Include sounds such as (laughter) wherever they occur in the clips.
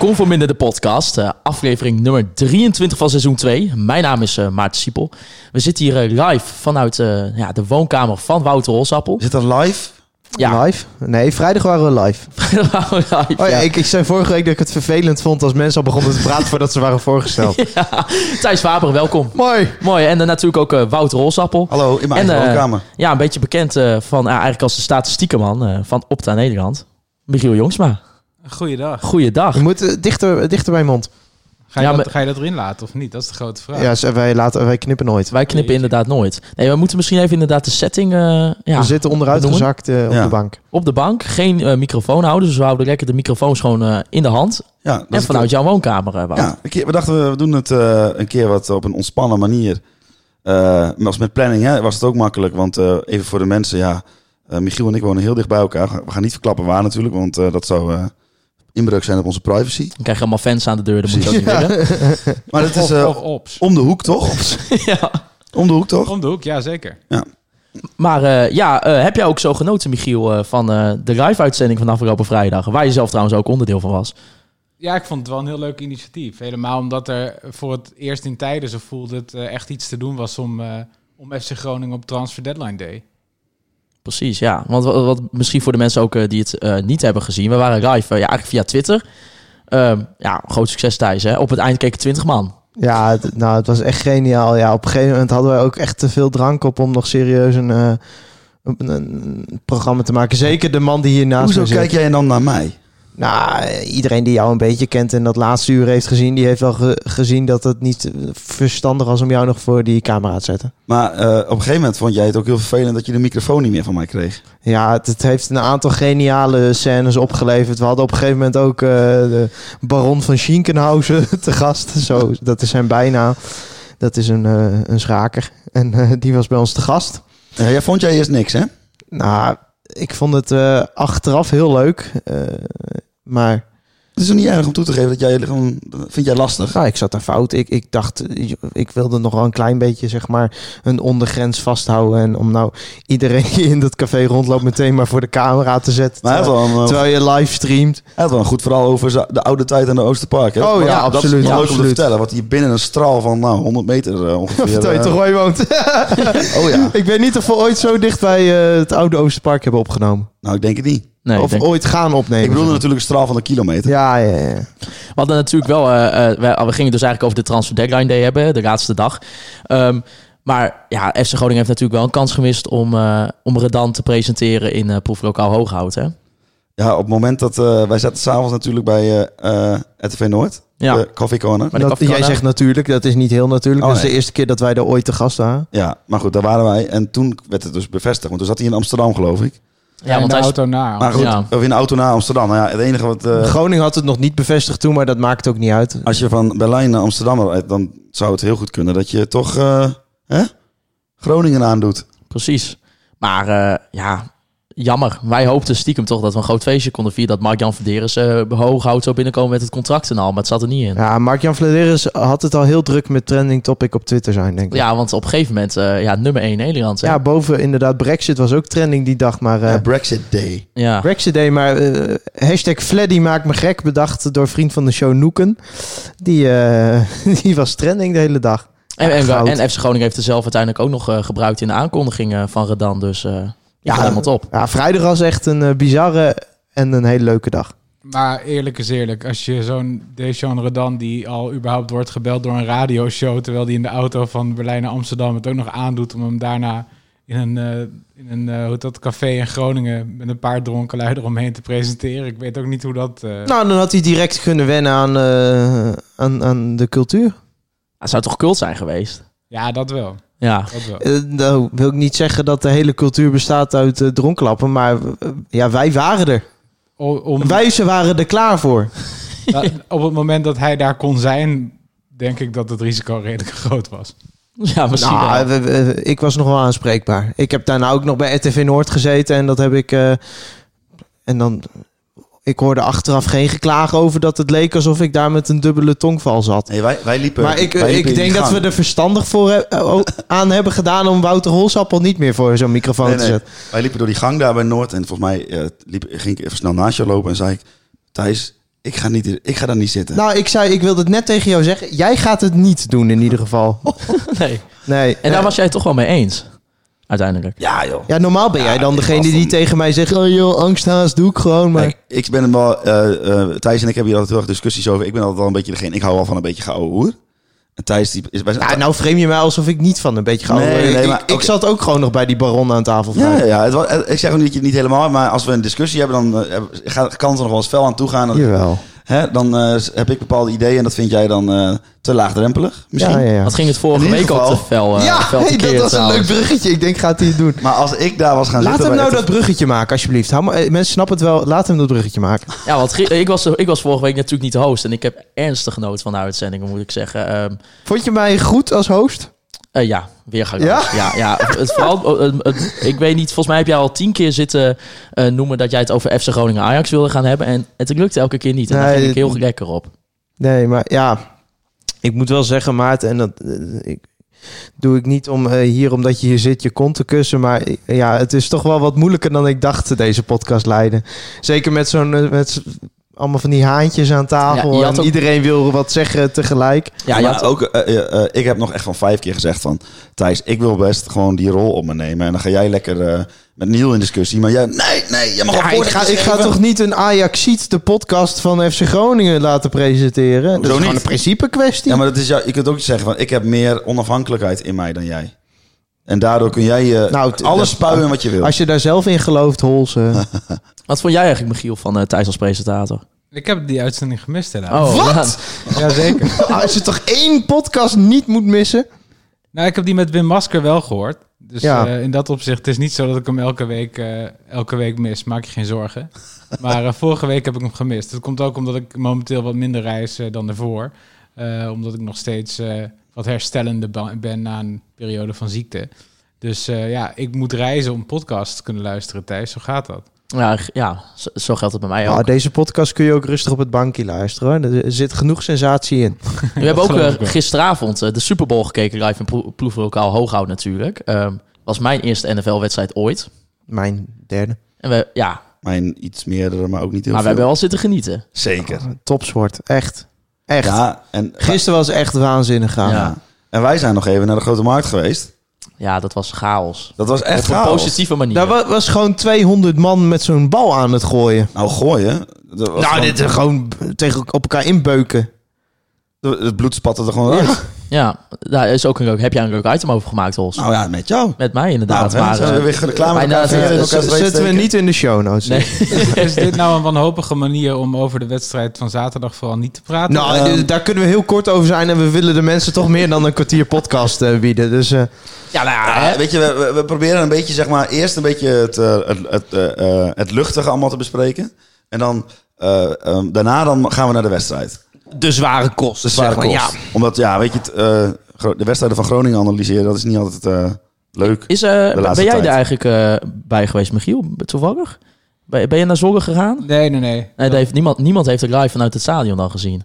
Conforminder de podcast, eh, aflevering nummer 23 van seizoen 2. Mijn naam is eh, Maarten Siepel. We zitten hier eh, live vanuit eh, ja, de woonkamer van Wouter Holsappel. Is het dan live? Ja, Live? Nee, vrijdag waren we live. (laughs) live. Oh ja, ja. Ik, ik zei vorige week dat ik het vervelend vond als mensen al begonnen te praten (laughs) voordat ze waren voorgesteld. Ja, Thijs Faber, welkom. Mooi. Mooi. En dan natuurlijk ook eh, Wouter Holsappel. Hallo, in mijn En, eigen woonkamer. Ja, een beetje bekend eh, van eigenlijk als de statistiekenman eh, van Opta Nederland. Michiel Jongsma. Goeiedag. Goeiedag. Je moet eh, dichter, dichter bij je mond. Ga je, Ja, dat, maar- ga je dat erin laten of niet? Dat is de grote vraag. Ja, ze- wij, laten, wij knippen nooit. Wij knippen inderdaad nooit. Nee, we moeten misschien even inderdaad de setting eh, ja, we zitten onderuit gezakt eh, op Ja. de bank. op de bank. Geen eh, microfoon houden, dus we houden lekker de microfoons gewoon eh, in de hand. Ja, En vanuit jouw woonkamer, eh. Ja, we dachten we- we doen het eh, een keer wat op een ontspannen manier. Eh, maar als met planning hè, was het ook makkelijk. Want eh, even voor de mensen, ja, eh, Michiel en ik wonen heel dicht bij elkaar. We gaan niet verklappen waar natuurlijk, want eh, dat zou eh, inbreuk zijn op onze privacy. Dan krijg je allemaal fans aan de deur, dat moet je ook niet willen. (laughs) Maar het is of, eh, of ops. om de hoek toch? (laughs) ja. Om de hoek toch? Om de hoek, ja zeker. Maar eh, ja, eh, heb jij ook zo genoten, Michiel, van eh, de live-uitzending van afgelopen vrijdag? Waar je zelf trouwens ook onderdeel van was. Ja, ik vond het wel een heel leuk initiatief. Helemaal omdat er voor het eerst in tijden zo voelde het echt iets te doen was om, eh, om FC Groningen op Transfer Deadline Day. Precies, ja. Want wat, wat misschien voor de mensen ook eh, die het eh, niet hebben gezien. We waren live, eh, ja, eigenlijk via Twitter. Ehm, ja, groot succes Thijs, hè. Op het eind keken 20 man. Ja, het, nou, het was echt geniaal. Ja, op een gegeven moment hadden wij ook echt te veel drank op om nog serieus een, eh, een, een programma te maken. Zeker de man die hier naast Hoezo me zit. kijk jij dan naar mij? Nou, iedereen die jou een beetje kent en dat laatste uur heeft gezien, die heeft wel ge- gezien dat het niet verstandig was om jou nog voor die camera te zetten. Maar eh, op een gegeven moment vond jij het ook heel vervelend dat je de microfoon niet meer van mij kreeg. Ja, het, het heeft een aantal geniale scènes opgeleverd. We hadden op een gegeven moment ook eh, de baron van Schinkenhausen (laughs) te gast. Zo, dat is zijn bijnaam. Dat is een, eh, een schaker. En die was bij ons te gast. Eh, jij vond jij eerst niks, hè? Nou, ik vond het achteraf heel leuk. Maar Het is toch niet erg om toe te geven dat jij gewoon... Vind jij lastig? nou, ik zat daar fout. Ik, ik dacht, ik wilde nog wel een klein beetje, zeg maar, een ondergrens vasthouden. En om nou iedereen die (laughs) in dat café rondloopt meteen maar voor de camera te zetten. Maar hij had, terwijl, wel een, eh, terwijl je live streamt. hij had wel een goed verhaal over de oude tijd aan de Oosterpark. Hè? Oh ja, Dat absoluut, is wel leuk om te absoluut. vertellen. Wat hier binnen een straal van nou, 100 meter eh, (laughs) ongeveer... Vertel je eh, toch waar je woont? (laughs) Oh ja. ik weet niet of we ooit zo dicht bij het oude Oosterpark hebben opgenomen. Nou, ik denk het niet. Nee, of denk- ooit gaan opnemen. Ik bedoelde natuurlijk een straal van een kilometer. Ja, ja, ja. We hadden natuurlijk wel, eh, eh, we, we gingen dus eigenlijk over de Transfer Deadline Day hebben, de laatste dag. Ehm, maar ja, FC Groningen heeft natuurlijk wel een kans gemist om, eh om Redan te presenteren in eh proeflokaal Hooghout. Hè? Ja, op het moment dat... eh, wij zaten s'avonds natuurlijk bij eh eh RTV Noord. Ja. De Coffee Corner. Maar de Dat, jij zegt natuurlijk, dat is niet heel natuurlijk. Oh, dat is de eerste keer dat wij er ooit te gast waren. Ja, maar goed, daar waren wij. En toen werd het dus bevestigd. Want toen zat hij in Amsterdam, geloof ik. Ja, in want de hij is- auto na. Maar goed, Ja. of in de auto naar Amsterdam. Nou ja, het enige wat... eh, Groningen had het nog niet bevestigd toen, maar dat maakt ook niet uit. als je van Berlijn naar Amsterdam rijdt, dan zou het heel goed kunnen dat je toch eh, hè? Groningen aandoet. Precies. Maar eh, ja, jammer. Wij hoopten stiekem toch dat we een groot feestje konden vieren. Dat Mark-Jan Verderes eh Hooghout zou binnenkomen met het contract en al. Maar het zat er niet in. Ja, Ja, Mark-Jan Vladeris had het al heel druk met trending topic op Twitter zijn, denk ik. want op een gegeven moment, eh, ja, nummer 1 Nederland. hè? Ja, boven inderdaad, Brexit was ook trending die dag, maar... eh, Ja, Brexit Day. ja. Brexit Day, maar eh, hashtag Fleddy maakt me gek, bedacht door vriend van de show Noeken. Die, eh, (laughs) die was trending de hele dag. En, en, en FC Groningen heeft er zelf uiteindelijk ook nog eh, gebruikt in de aankondiging eh, van Redan. Dus eh ja, helemaal top. Ja, vrijdag was echt een eh, bizarre en een hele leuke dag. Maar eerlijk is eerlijk, als je zo'n Dejan Redan die al überhaupt wordt gebeld door een radioshow, terwijl die in de auto van Berlijn naar Amsterdam het ook nog aandoet om hem daarna in een, eh, in een eh, hoe dat, café in Groningen met een paar dronken lui eromheen te presenteren. Ik weet ook niet hoe dat... eh, Nou, dan had hij direct kunnen wennen aan, eh, aan, aan de cultuur. Het zou toch cult zijn geweest? Ja, dat wel. Ja. Dat wel. Eh, nou wil ik niet zeggen dat de hele cultuur bestaat uit eh, dronklappen, maar eh, ja, wij waren er. O- Om, Wij ze waren er klaar voor. (laughs) dat- op het moment dat hij daar kon zijn, denk ik dat het risico redelijk (laughs) groot was. Ja, misschien Nou, wel. we- we- ik was nog wel aanspreekbaar. Ik heb daarna ook nog bij RTV Noord gezeten en dat heb ik. eh, en dan. Ik hoorde achteraf geen geklaag over dat het leek alsof ik daar met een dubbele tongval zat. Nee, wij, wij liepen. Maar ik, wij liepen ik denk dat gang. we er verstandig voor he- eh, (laughs) aan hebben gedaan om Wouter Holsappel niet meer voor zo'n microfoon Nee, te nee. zetten. Wij liepen door die gang daar bij Noord. En volgens mij eh, liep, ging ik even snel naast jou lopen. En zei ik: Thijs, ik ga, niet, ik ga daar niet zitten. Nou, ik zei, ik wilde het net tegen jou zeggen. Jij gaat het niet doen in ieder geval. (laughs) Nee. Nee. En daar eh, was jij het toch wel mee eens, uiteindelijk. ja, joh. Ja, normaal ben jij dan degene die dan- tegen mij zegt... Oh joh, angsthaas, doe ik gewoon. Maar... Ik ben hem wel. eh, eh, Thijs en ik hebben hier altijd heel erg discussies over. Ik ben altijd wel een beetje degene. Ik hou wel van een beetje geouwe hoer. En Thijs, die is. Wij zijn, Ja, nou frame je mij alsof ik niet van een beetje ga. Nee, ik, nee, ik- maar- ik zat ook gewoon nog bij die baron aan tafel. Ja, ja, ja. Het was, ik zeg ook niet dat je het niet helemaal, maar als we een discussie hebben, dan eh, gaat- kan het er nog wel eens fel aan toe gaan. Jawel. Hè, dan eh, heb ik bepaalde ideeën en dat vind jij dan eh, te laagdrempelig, misschien. Ja, ja, ja. Wat ging het vorige week geval- te fel, eh, ja, fel hey, tekeer dat was een leuk bruggetje. Ik denk, gaat hij het doen? Maar als ik daar was gaan Laat zitten... hem bij nou dat bruggetje maken, alsjeblieft. Hou maar, mensen snappen het wel. Laat hem dat bruggetje maken. Ja, want ik was, ik was vorige week natuurlijk niet de host. En ik heb ernstig genoten van de uitzendingen, moet ik zeggen. Ehm, Vond je mij goed als host? Eh, ja, weer gaan Ja? ja, ja. Het, vooral, (laughs) eh, ik weet niet, volgens mij heb jij al tien keer zitten eh, noemen dat jij het over FC Groningen Ajax wilde gaan hebben. En het lukte elke keer niet. En daar Nee, ging ik heel lekker op. Nee, maar ja. Ik moet wel zeggen, Maarten, en dat ik, doe ik niet om hier omdat je hier zit je kont te kussen. Maar ja, het is toch wel wat moeilijker dan ik dacht deze podcast leiden. Zeker met zo'n met allemaal van die haantjes aan tafel. Ja, je en ook- iedereen wil wat zeggen tegelijk. Ja, Ja, je maar had- ook, eh, eh, eh, ik heb nog echt van vijf keer gezegd van... Thijs, ik wil best gewoon die rol op me nemen. En dan ga jij lekker eh, met Niel in discussie. Maar jij, nee, nee, jij mag Ja, ik, ga, ik toch niet een Ajaxiet, de podcast van FC Groningen, laten presenteren? Dat is gewoon niet? een principe kwestie. Ja, maar dat is jou, je kunt ook zeggen van... Ik heb meer onafhankelijkheid in mij dan jij. En daardoor kun jij eh, Nou, alles spuien wat je wil. Als je daar zelf in gelooft, Hols. eh. (laughs) Wat vond jij eigenlijk, Michiel, van eh Thijs als presentator? Ik heb die uitzending gemist helaas. Oh, Wat? ja. Jazeker. (laughs) Als je toch één podcast niet moet missen. Nou, ik heb die met Wim Masker wel gehoord. Dus Ja. eh, in dat opzicht, het is niet zo dat ik hem elke week, eh, elke week mis. Maak je geen zorgen. (laughs) Maar eh, vorige week heb ik hem gemist. Dat komt ook omdat ik momenteel wat minder reis dan daarvoor. Eh, omdat ik nog steeds eh, wat herstellende ben na een periode van ziekte. Dus eh, ja, ik moet reizen om podcasts te kunnen luisteren, Thijs. Zo gaat dat. Ja, ja zo, zo geldt het bij mij ook. Ja, deze podcast kun je ook rustig op het bankje luisteren. Hoor. Er zit genoeg sensatie in. (laughs) We hebben ook eh, gisteravond eh, de Super Bowl gekeken live in Pro- Ploeglokaal Hooghout natuurlijk. Ehm was mijn eerste NFL-wedstrijd ooit. Mijn derde. En we, ja, Mijn iets meerdere, maar ook niet heel maar we veel. hebben wel zitten genieten. Zeker. Topsport. Echt. Echt. Ja, en, Gisteren was echt waanzinnig gaan. Ja. en wij zijn nog even naar de Grote Markt geweest. Ja, dat was chaos. Dat was echt Op een chaos. positieve manier. Daar wa- was gewoon 200 man met zo'n bal aan het gooien. Nou, gooien. Dat was Nou, gewoon- dit eh, gewoon tegen op elkaar inbeuken. Het bloed spatte er gewoon uit. Ja, daar is ook een leuk. Heb jij een leuk item over gemaakt, Hols? Nou ja, met jou. Met mij inderdaad. Nou, maar, zijn we eh, weer reclame elkaar vingeren in elkaar Z- zweet zetten we niet in de show notes. nee. Is dit nou een wanhopige manier om over de wedstrijd van zaterdag vooral niet te praten? Nou, Ehm. eh, daar kunnen we heel kort over zijn. En we willen de mensen toch meer dan een kwartier podcast eh, bieden. Dus eh, ja, nou ja, Ja, hè? weet je, we, proberen een beetje, zeg maar, eerst een beetje het, eh, het, het, eh, eh, het luchtige allemaal te bespreken. En dan, eh, ehm, daarna dan gaan we naar de wedstrijd. De zware kost. De zware zeg maar. kost. Omdat, ja, weet je, het, eh, Gro- de wedstrijden van Groningen analyseren, dat is niet altijd eh, leuk. Is, eh, laatste ben jij tijd. er eigenlijk eh, bij geweest, Michiel? Toevallig? Ben, ben je naar Zorgen gegaan? Nee, nee, nee. Nee, dat heeft, niemand, niemand heeft het live vanuit het stadion dan gezien.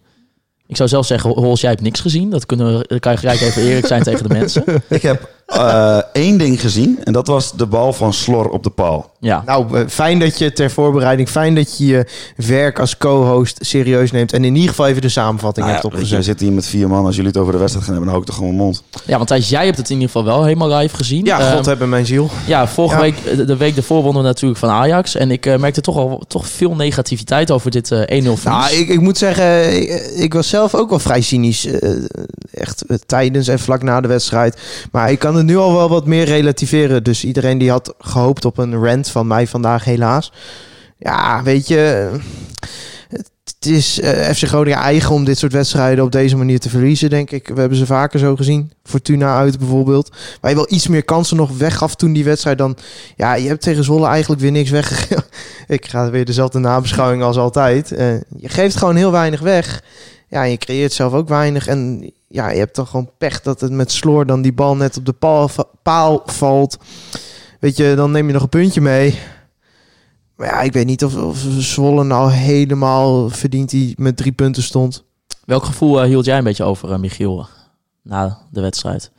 Ik zou zelf zeggen, Hols, jij hebt niks gezien. Dat kunnen we, dan kan je gelijk even eerlijk zijn tegen de mensen. (laughs) Ik heb eh, één ding gezien en dat was de bal van Slor op de paal. Ja, Nou, eh, fijn dat je ter voorbereiding, fijn dat je je werk als co-host serieus neemt. En in ieder geval even de samenvatting Nou ja, hebt je, we opgezet. zitten hier met vier man. Als jullie het over de wedstrijd gaan hebben, dan hou ik toch gewoon mijn mond. ja want Thijs, jij hebt het in ieder geval wel helemaal live gezien. Ja, Ehm, God hebben mijn ziel. Ja, vorige Ja. week, de- week ervoor wonnen we natuurlijk van Ajax. En ik eh, merkte toch al toch veel negativiteit over dit eh 1-0 verlies. Nou, ik, ik moet zeggen, ik, ik was zelf ook wel vrij cynisch. eh, echt eh, tijdens en vlak na de wedstrijd. Maar ik kan nu al wel wat meer relativeren. Dus iedereen die had gehoopt op een rant van mij vandaag, helaas. Ja, weet je. Het is eh, FC Groningen eigen om dit soort wedstrijden op deze manier te verliezen, denk ik. We hebben ze vaker zo gezien. Fortuna uit bijvoorbeeld. Waar je wel iets meer kansen nog weggaf toen die wedstrijd dan... Ja, je hebt tegen Zwolle eigenlijk weer niks weggegeven. (laughs) ik ga weer dezelfde nabeschouwing als altijd. Eh, je geeft gewoon heel weinig weg. Ja, en je creëert zelf ook weinig. En ja, je hebt toch gewoon pech dat het met Sloor dan die bal net op de paal, paal valt. Weet je, dan neem je nog een puntje mee. Maar ja, ik weet niet of, of Zwolle nou helemaal verdient die met drie punten stond. Welk gevoel eh, hield jij een beetje over, eh, Michiel, na de wedstrijd?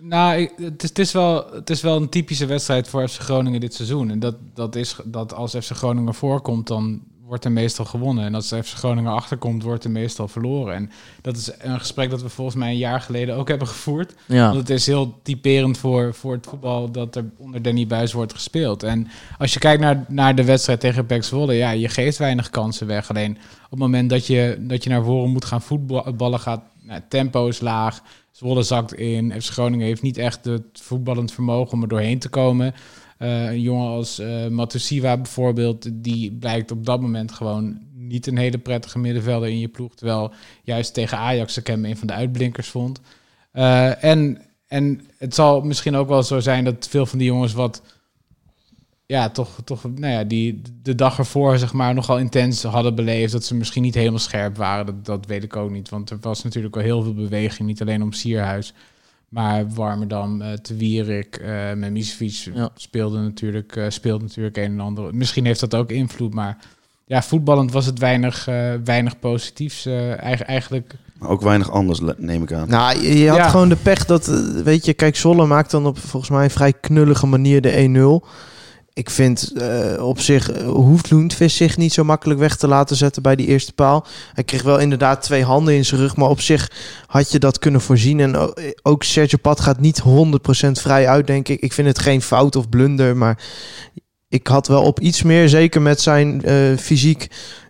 Nou, ik- het is, het, is wel, het is wel een typische wedstrijd voor FC Groningen dit seizoen. En dat, dat is dat als FC Groningen voorkomt, dan wordt er meestal gewonnen. En als FC Groningen achterkomt, wordt er meestal verloren. En dat is een gesprek dat we volgens mij een jaar geleden ook hebben gevoerd. Ja, Want het is heel typerend voor, voor het voetbal dat er onder Danny Buis wordt gespeeld. En als je kijkt naar, naar de wedstrijd tegen PEC Zwolle, ja, je geeft weinig kansen weg. Alleen op het moment dat je, dat je naar voren moet gaan voetballen, gaat nou, tempo is laag. Zwolle zakt in. FC Groningen heeft niet echt het voetballend vermogen om er doorheen te komen. Eh, een jongen als eh Matusiwa bijvoorbeeld, die blijkt op dat moment gewoon niet een hele prettige middenvelder in je ploeg. Terwijl juist tegen Ajax ik hem een van de uitblinkers vond. Eh, en, en het zal misschien ook wel zo zijn dat veel van die jongens wat... Ja, toch, toch nou ja, die de dag ervoor zeg maar nogal intens hadden beleefd. Dat ze misschien niet helemaal scherp waren. Dat, dat weet ik ook niet. Want er was natuurlijk wel heel veel beweging. Niet alleen om Sierhuis. Maar Warmerdam, eh Te Wierik, eh Ja. speelde natuurlijk, eh, speelt natuurlijk een en ander. Misschien heeft dat ook invloed. Maar ja, voetballend was het weinig, eh, weinig positiefs. eh, eigen- eigenlijk Maar ook weinig anders, neem ik aan. Nou, je, je had Ja. gewoon de pech dat, weet je, kijk, Zolle maakt dan op volgens mij een vrij knullige manier de 1-0. Ik vind eh, op zich eh, hoeft Loentvis zich niet zo makkelijk weg te laten zetten bij die eerste paal. Hij kreeg wel inderdaad twee handen in zijn rug, maar op zich had je dat kunnen voorzien. En o- ook Sergio Pat gaat niet 100% vrij uit, denk ik. Ik vind het geen fout of blunder, maar ik had wel op iets meer, zeker met zijn eh, fysiek,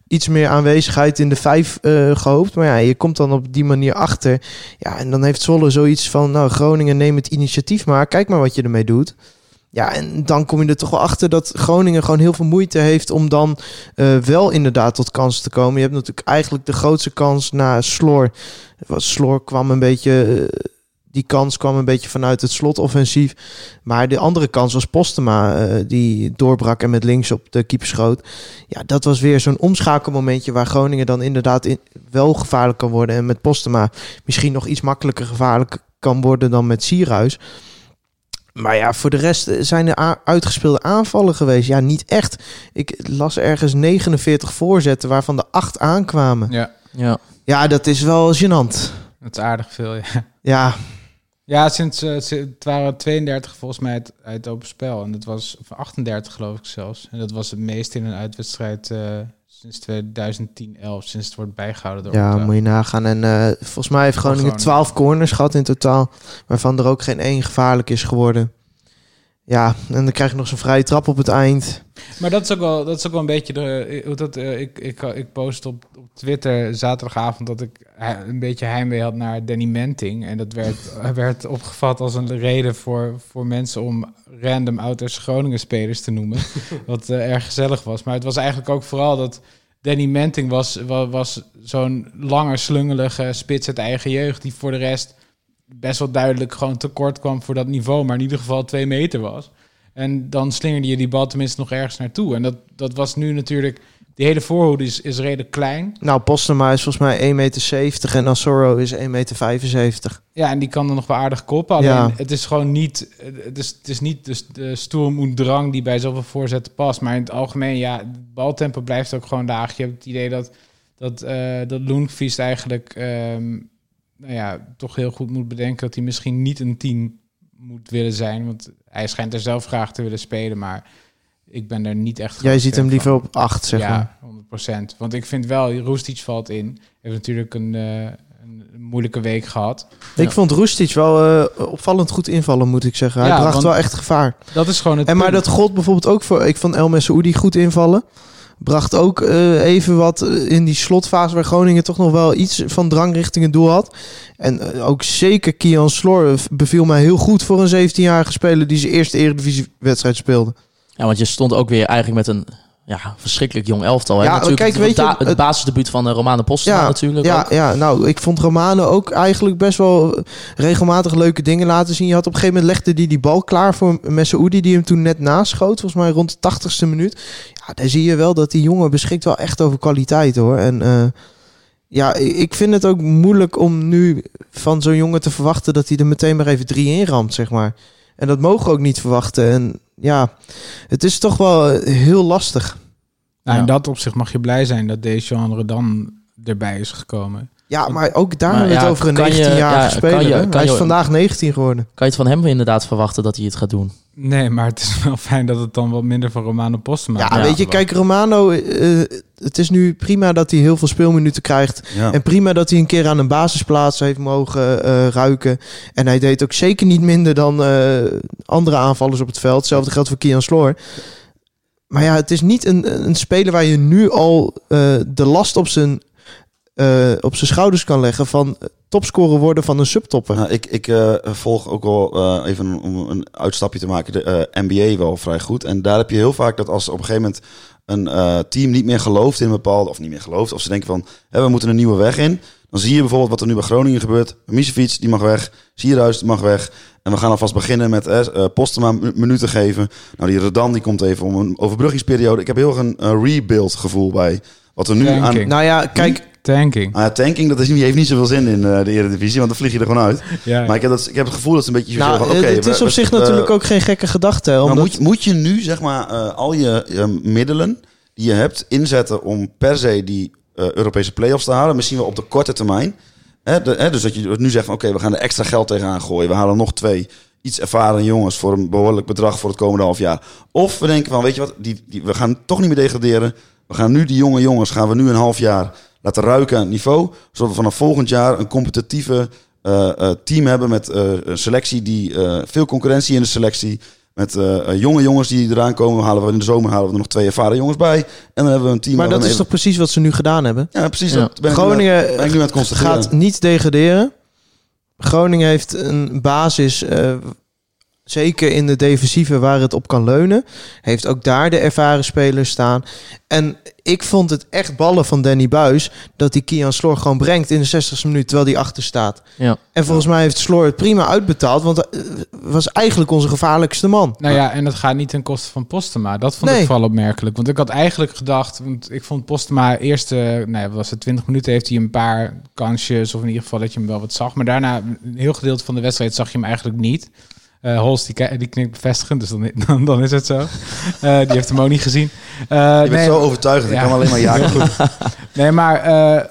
iets meer aanwezigheid in de vijf eh, gehoopt. Maar ja, je komt dan op die manier achter. Ja, en dan heeft Zwolle zoiets van, nou Groningen neem het initiatief maar, kijk maar wat je ermee doet. Ja, en dan kom je er toch wel achter dat Groningen gewoon heel veel moeite heeft om dan eh, wel inderdaad tot kansen te komen. Je hebt natuurlijk eigenlijk de grootste kans na Sloor. Sloor kwam een beetje, eh, die kans kwam een beetje vanuit het slotoffensief. Maar de andere kans was Postema, eh, die doorbrak en met links op de keeper schoot. Ja, dat was weer zo'n omschakelmomentje waar Groningen dan inderdaad in, wel gevaarlijk kan worden. En met Postema misschien nog iets makkelijker gevaarlijk kan worden dan met Sierhuis. Maar ja, voor de rest eh, zijn er uitgespeelde aanvallen geweest. Ja, niet echt. Ik las ergens 49 voorzetten, waarvan de 8 aankwamen. ja, ja. Ja, dat is wel gênant. het is aardig veel. Ja, Ja, ja sinds, eh, het waren 32 volgens mij uit, uit open spel. En dat was of 38 geloof ik zelfs. En dat was het meest in een uitwedstrijd eh, sinds 2010, 11, sinds het wordt bijgehouden door ja moet je nagaan. En eh, volgens mij heeft Groningen. 12 corners gehad in totaal. Waarvan er ook geen één gevaarlijk is geworden. Ja, en dan krijg je nog zo'n vrije trap op het eind. Maar dat is ook wel, dat is ook wel een beetje de. hoe Dat, eh, ik, ik, ik post op, op Twitter zaterdagavond dat ik he- een beetje heimwee had naar Danny Menting. En dat werd, (laughs) werd opgevat als een reden voor, voor mensen om random ouders Groningen spelers te noemen. (laughs) wat eh, erg gezellig was. Maar het was eigenlijk ook vooral dat Danny Menting was, was, was zo'n lange, slungelige spits uit eigen jeugd. Die voor de rest best wel duidelijk gewoon tekort kwam voor dat niveau. Maar in ieder geval twee meter was. En dan slingerde je die bal tenminste nog ergens naartoe. En dat, dat was nu natuurlijk... Die hele voorhoede is, is redelijk klein. Nou, Postema is volgens mij 1,70 meter en Asoro is 1,75 meter. Ja, en die kan er nog wel aardig koppen. Alleen Ja. het is gewoon niet... Het is, het is niet de, de drang die bij zoveel voorzetten past. Maar in het algemeen, ja, het baltempo blijft ook gewoon laag. Je hebt het idee dat, dat, eh dat Lundqvist eigenlijk... ehm, nou ja, toch heel goed moet bedenken dat hij misschien niet een 10 moet willen zijn. Want hij schijnt er zelf graag te willen spelen, maar ik ben er niet echt... Jij ziet hem liever van. op 8, zeg maar. Ja, 100%. Want ik vind wel, Roestic valt in. Heeft natuurlijk een, eh, een moeilijke week gehad. Ik vond Roestic wel eh, opvallend goed invallen, moet ik zeggen. Hij Ja, bracht wel echt gevaar. Dat is gewoon het En maar dat gold bijvoorbeeld ook voor... Ik vond El Messoudi goed invallen. Bracht ook eh, even wat eh, in die slotfase... waar Groningen toch nog wel iets van drang richting het doel had. En eh, ook zeker Kian Sloor eh, beviel mij heel goed... voor een 17-jarige speler die zijn eerste eredivisiewedstrijd speelde. Ja, want je stond ook weer eigenlijk met een ja, verschrikkelijk jong elftal. Hè? Ja, natuurlijk kijk, het, weet je, da- het het- basisdebuut van de Romane Postma natuurlijk. Ja, ook. ja, nou, ik vond Romano ook eigenlijk best wel regelmatig leuke dingen laten zien. Je had op een gegeven moment legde hij die bal klaar voor Messoudi, die hem toen net naschoot. Volgens mij rond de tachtigste minuut. Ja, daar zie je wel dat die jongen beschikt wel echt over kwaliteit hoor. En eh, ja, ik vind het ook moeilijk om nu van zo'n jongen te verwachten dat hij er meteen maar even drie in ramt, zeg maar. En dat mogen we ook niet verwachten. En ja, het is toch wel eh, heel lastig. Nou, Ja. In dat opzicht mag je blij zijn dat deze genre dan erbij is gekomen. Ja, maar ook daar Maar hebben we ja, het over een kan je- 19-jarige ja, speler. je- Hij is je- vandaag 19 geworden. Kan je het van hem inderdaad verwachten dat hij het gaat doen? Nee, maar het is wel (laughs) fijn dat het dan wat minder van Romano Postema Ja, wordt. weet je, kijk, Romano, eh, het is nu prima dat hij heel veel speelminuten krijgt. Ja. En prima dat hij een keer aan een basisplaats heeft mogen eh, ruiken. En hij deed ook zeker niet minder dan eh, andere aanvallers op het veld. Hetzelfde geldt voor Kian Sloor. Maar ja, het is niet een, een speler waar je nu al eh, de last op zijn, eh, op zijn schouders kan leggen van topscorer worden van een subtopper. Nou, ik ik eh, volg ook wel eh, even om een uitstapje te maken de eh, NBA wel vrij goed. En daar heb je heel vaak dat als op een gegeven moment een eh, team niet meer gelooft in een bepaalde, of niet meer gelooft, of ze denken van we moeten een nieuwe weg in. Dan zie je bijvoorbeeld wat er nu bij Groningen gebeurt. Misefiets, die mag weg. Sierhuis, mag weg. En we gaan alvast beginnen met eh, eh, Postema minuten geven. Nou, die Redan die komt even om een overbruggingsperiode. Ik heb heel erg een eh, rebuild gevoel bij wat er nu aan... Tanking. Nou ja, kijk, Tanking. Ah, ja, tanking, dat is, niet- heeft niet zoveel zin in eh, de Eredivisie, want dan vlieg je er gewoon uit. Ja. Maar ik heb, dat, ik heb het gevoel dat ze een beetje zo nou, van, eh, oké, het is op we- zich natuurlijk ook geen gekke gedachte. Omdat, moet, je- moet je nu, zeg maar, eh, al je middelen die je hebt inzetten om per se die eh, Europese play-offs te halen, misschien wel op de korte termijn. Hè, de- hè, dus dat je nu zegt van, oké, we gaan er extra geld tegenaan gooien. We halen nog twee iets ervaren jongens voor een behoorlijk bedrag voor het komende half jaar. Of we denken van, weet je wat, die, die, we gaan toch niet meer degraderen. We gaan nu die jonge jongens, gaan we nu een half jaar laten ruiken aan het niveau. Zodat we vanaf volgend jaar een competitieve eh, eh, team hebben met eh, een selectie die eh, veel concurrentie in de selectie. Met jonge jongens die eraan komen. Halen we in de zomer halen we er nog twee ervaren jongens bij. En dan hebben we een team. maar dat is even- toch precies wat ze nu gedaan hebben? Ja, precies. Ja. Dat ben ik nu aan- Groningen ben ik nu aan het constateren. gaat niet degraderen. Groningen heeft een basis, eh, zeker in de defensieve, waar het op kan leunen. Heeft ook daar de ervaren spelers staan. En ik vond het echt ballen van Danny Buis dat hij Kian Sloor gewoon brengt in de 60ste minuut, terwijl hij achter staat. Ja. En volgens mij heeft Sloor het prima uitbetaald, want hij was eigenlijk onze gevaarlijkste man. Nou ja, en dat gaat niet ten koste van Postema. Dat vond Nee. ik vooral opmerkelijk. Want ik had eigenlijk gedacht, want ik vond Postema eerste, nee, wat was het 20 minuten heeft hij een paar kansjes, of in ieder geval dat je hem wel wat zag. Maar daarna, een heel gedeelte van de wedstrijd zag je hem eigenlijk niet. Eh Holst die, die knikt bevestigend, dus dan, (laughs) dan, dan is het zo. Eh, die heeft hem ook niet gezien. Eh, Je bent nee, zo overtuigend. Ik kan alleen maar ja. (laughs) Nee, maar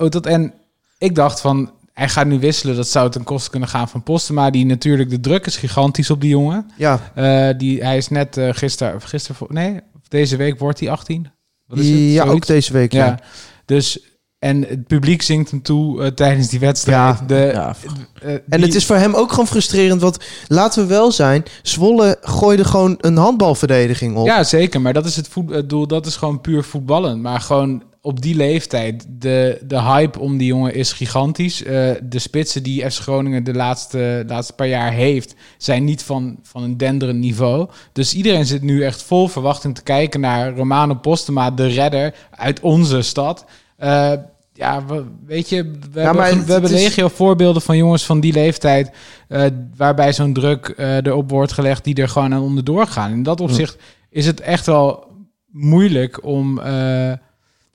dat, en ik dacht van, hij gaat nu wisselen. Dat zou ten koste kunnen gaan van Postema. Die natuurlijk, de druk is gigantisch op die jongen. Ja, die, hij is net eh gisteren, gisteren, voor- nee, deze week wordt hij 18. Wat is het? ja ook deze week. Ja. Ja. Dus, en het publiek zingt hem toe eh, tijdens die wedstrijd. Ja. De, Ja. eh, En het is voor hem ook gewoon frustrerend, want laten we wel zijn, Zwolle gooide gewoon een handbalverdediging op. Ja, zeker. Maar dat is het, het doel. Dat is gewoon puur voetballen. Maar gewoon op die leeftijd. De, de hype om die jongen is gigantisch. Eh, de spitsen die FC Groningen de laatste, laatste paar jaar heeft... zijn niet van, van een denderend niveau. Dus iedereen zit nu echt vol verwachting te kijken naar Romano Postema... de redder uit onze stad. Eh, ja, we- weet je, we hebben, we hebben is- legio voorbeelden van jongens van die leeftijd... eh, waarbij zo'n druk eh, erop wordt gelegd die er gewoon aan onderdoor gaan. In dat opzicht is het echt wel moeilijk om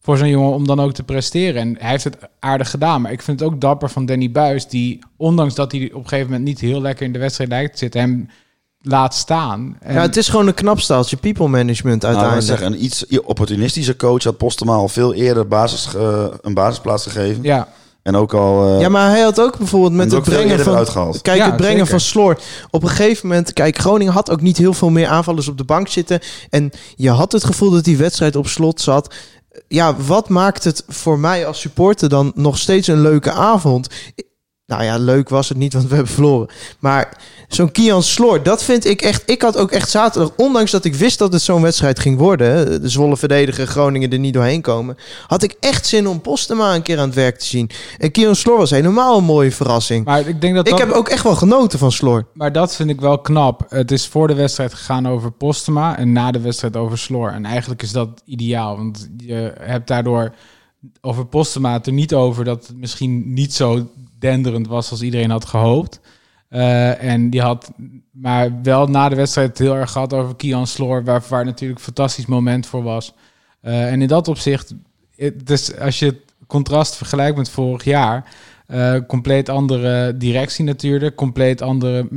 voor zo'n jongen om dan ook te presteren. En hij heeft het aardig gedaan. Maar ik vind het ook dapper van Danny Buis, die ondanks dat hij op een gegeven moment niet heel lekker in de wedstrijd lijkt te zitten, hem laat staan. En, Ja, het is gewoon een knap staaltje people management Nou, uiteindelijk. zeggen, een iets opportunistische coach had Postema al veel eerder basis, eh, een basisplaats gegeven. ja, En ook al... eh, ja, maar hij had ook bijvoorbeeld met het brengen van... eruit gehaald. Kijk, Ja, het brengen zeker. van Sloor. Op een gegeven moment, kijk, Groningen had ook niet heel veel meer aanvallers op de bank zitten. En je had het gevoel dat die wedstrijd op slot zat. Ja, wat maakt het voor mij als supporter dan nog steeds een leuke avond? Nou ja, leuk was het niet, want we hebben verloren. Maar zo'n Kian Sloor, dat vind ik echt... Ik had ook echt zaterdag, ondanks dat ik wist dat het zo'n wedstrijd ging worden... de Zwolle verdedigen, Groningen er niet doorheen komen... had ik echt zin om Postema een keer aan het werk te zien. En Kian Sloor was helemaal een mooie verrassing. maar ik denk dat Ik dat, heb ook echt wel genoten van Sloor. maar dat vind ik wel knap. Het is voor de wedstrijd gegaan over Postema en na de wedstrijd over Sloor. En eigenlijk is dat ideaal, want je hebt daardoor over Postema het er niet over dat het misschien niet zo denderend was als iedereen had gehoopt. Eh, en die had maar wel na de wedstrijd heel erg gehad over Kian Sloor, waar, waar natuurlijk een fantastisch moment voor was. Eh, en in dat opzicht, het, dus als je het contrast vergelijk met vorig jaar. Eh, compleet andere directie natuurlijk. Compleet andere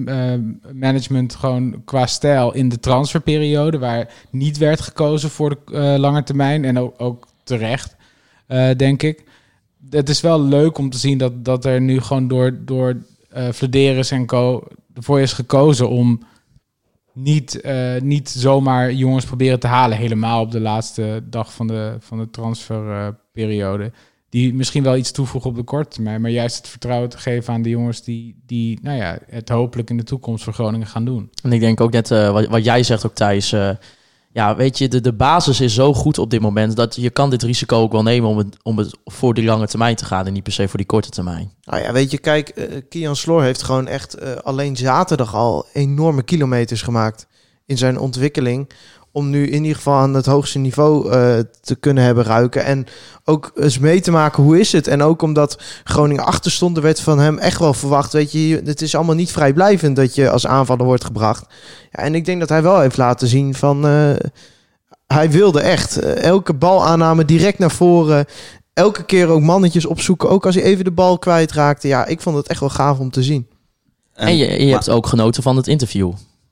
management gewoon qua stijl in de transferperiode. Waar niet werd gekozen voor de lange termijn. En ook, ook terecht, denk ik. Het is wel leuk om te zien dat, dat er nu gewoon door, door eh Flederis en co. ervoor is gekozen om niet, eh, niet zomaar jongens proberen te halen. Helemaal op de laatste dag van de, van de transferperiode. die misschien wel iets toevoegen op de korte termijn. Maar juist het vertrouwen te geven aan de jongens die, die nou ja, het hopelijk in de toekomst voor Groningen gaan doen. En ik denk ook net eh, wat, wat jij zegt ook Thijs. Ja, weet je, de, de basis is zo goed op dit moment dat je kan dit risico ook wel nemen om het, om het voor die lange termijn te gaan en niet per se voor die korte termijn. Nou ja, weet je, kijk, eh, Kian Sloor heeft gewoon echt eh, alleen zaterdag al enorme kilometers gemaakt in zijn ontwikkeling. Om nu in ieder geval aan het hoogste niveau eh, te kunnen hebben ruiken. En ook eens mee te maken hoe is het. En ook omdat Groningen achter stond, er werd van hem echt wel verwacht. Weet je, het is allemaal niet vrijblijvend dat je als aanvaller wordt gebracht. Ja, en ik denk dat hij wel heeft laten zien van... eh, hij wilde echt. eh, elke balaanname direct naar voren elke keer ook mannetjes opzoeken. Ook als hij even de bal kwijtraakte. Ja, ik vond het echt wel gaaf om te zien. En, je, je maar- hebt ook genoten van het interview.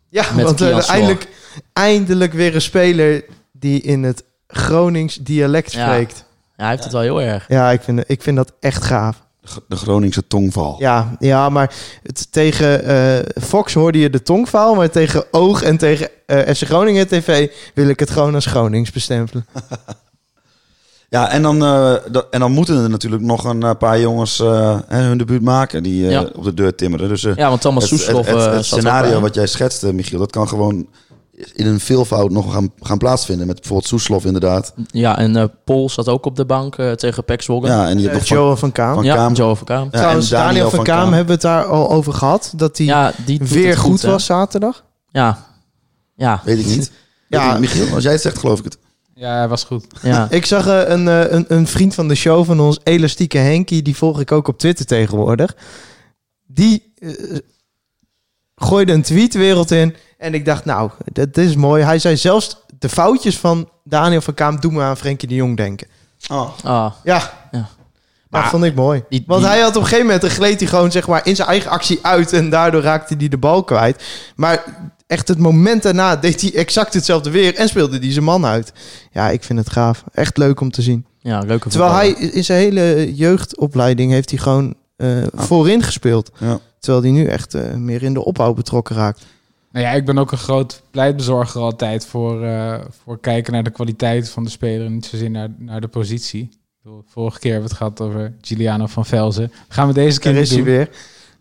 Ja, Met want eindelijk, eindelijk weer een speler die in het Gronings dialect spreekt. Ja, hij heeft het wel heel erg. Ja, ik vind, ik vind dat echt gaaf. de Groningse tongval. Ja, ja maar het, tegen eh, Fox hoorde je de tongval. Maar tegen Oog en tegen eh FC Groningen TV wil ik het gewoon als Gronings bestempelen. (laughs) Ja, en dan, eh, dat- en dan moeten er natuurlijk nog een paar jongens eh, hè, hun debuut maken die eh, Ja. op de deur timmeren. Dus Ja, want Thomas het, het, Soeslof het- scenario wat jij schetste, Michiel, dat kan gewoon in een veelvoud nog gaan, gaan plaatsvinden. Met bijvoorbeeld Soeslof inderdaad. Ja, en eh Paul zat ook op de bank eh, tegen Zwolle. Ja, en je hebt nog van, Joel van Kaam. van ja, Kaam. Joe van Kaam. Ja, Trouwens, en Daniel, van Kaam, hebben we het daar al over gehad. Dat hij Ja, weer goed, was zaterdag. Ja. Ja. Weet ik niet. (laughs) Ja. Michiel, als jij het zegt, geloof ik het. Ja, hij was goed. ja. (laughs) Ik zag eh, een, eh, een, een vriend van de show van ons, Elastieke Henkie, die volg ik ook op Twitter tegenwoordig. Die gooide een tweet wereld in. En ik dacht, nou, dat is mooi. Hij zei zelfs, de foutjes van Daniel van Kaam doen me aan Frenkie de Jong denken. Oh. Ah, Ja, Ja. dat Maar vond ik mooi. die- Want die- hij had op een gegeven moment, gleed hij gewoon zeg maar in zijn eigen actie uit. En daardoor raakte hij de bal kwijt. Maar echt het moment daarna deed hij exact hetzelfde weer. En speelde hij zijn man uit. Ja, ik vind het gaaf. Echt leuk om te zien. ja, leuke Terwijl voetballer. hij in zijn hele jeugdopleiding heeft hij gewoon eh, voorin gespeeld. Ja. Terwijl hij nu echt eh, meer in de opbouw betrokken raakt. Nou ja, ik ben ook een groot pleitbezorger altijd voor, eh, voor kijken naar de kwaliteit van de speler en niet zozeer naar, naar de positie. Vorige keer hebben we het gehad over Giuliano van Velzen. Gaan we deze keer Daar is hij doen. weer.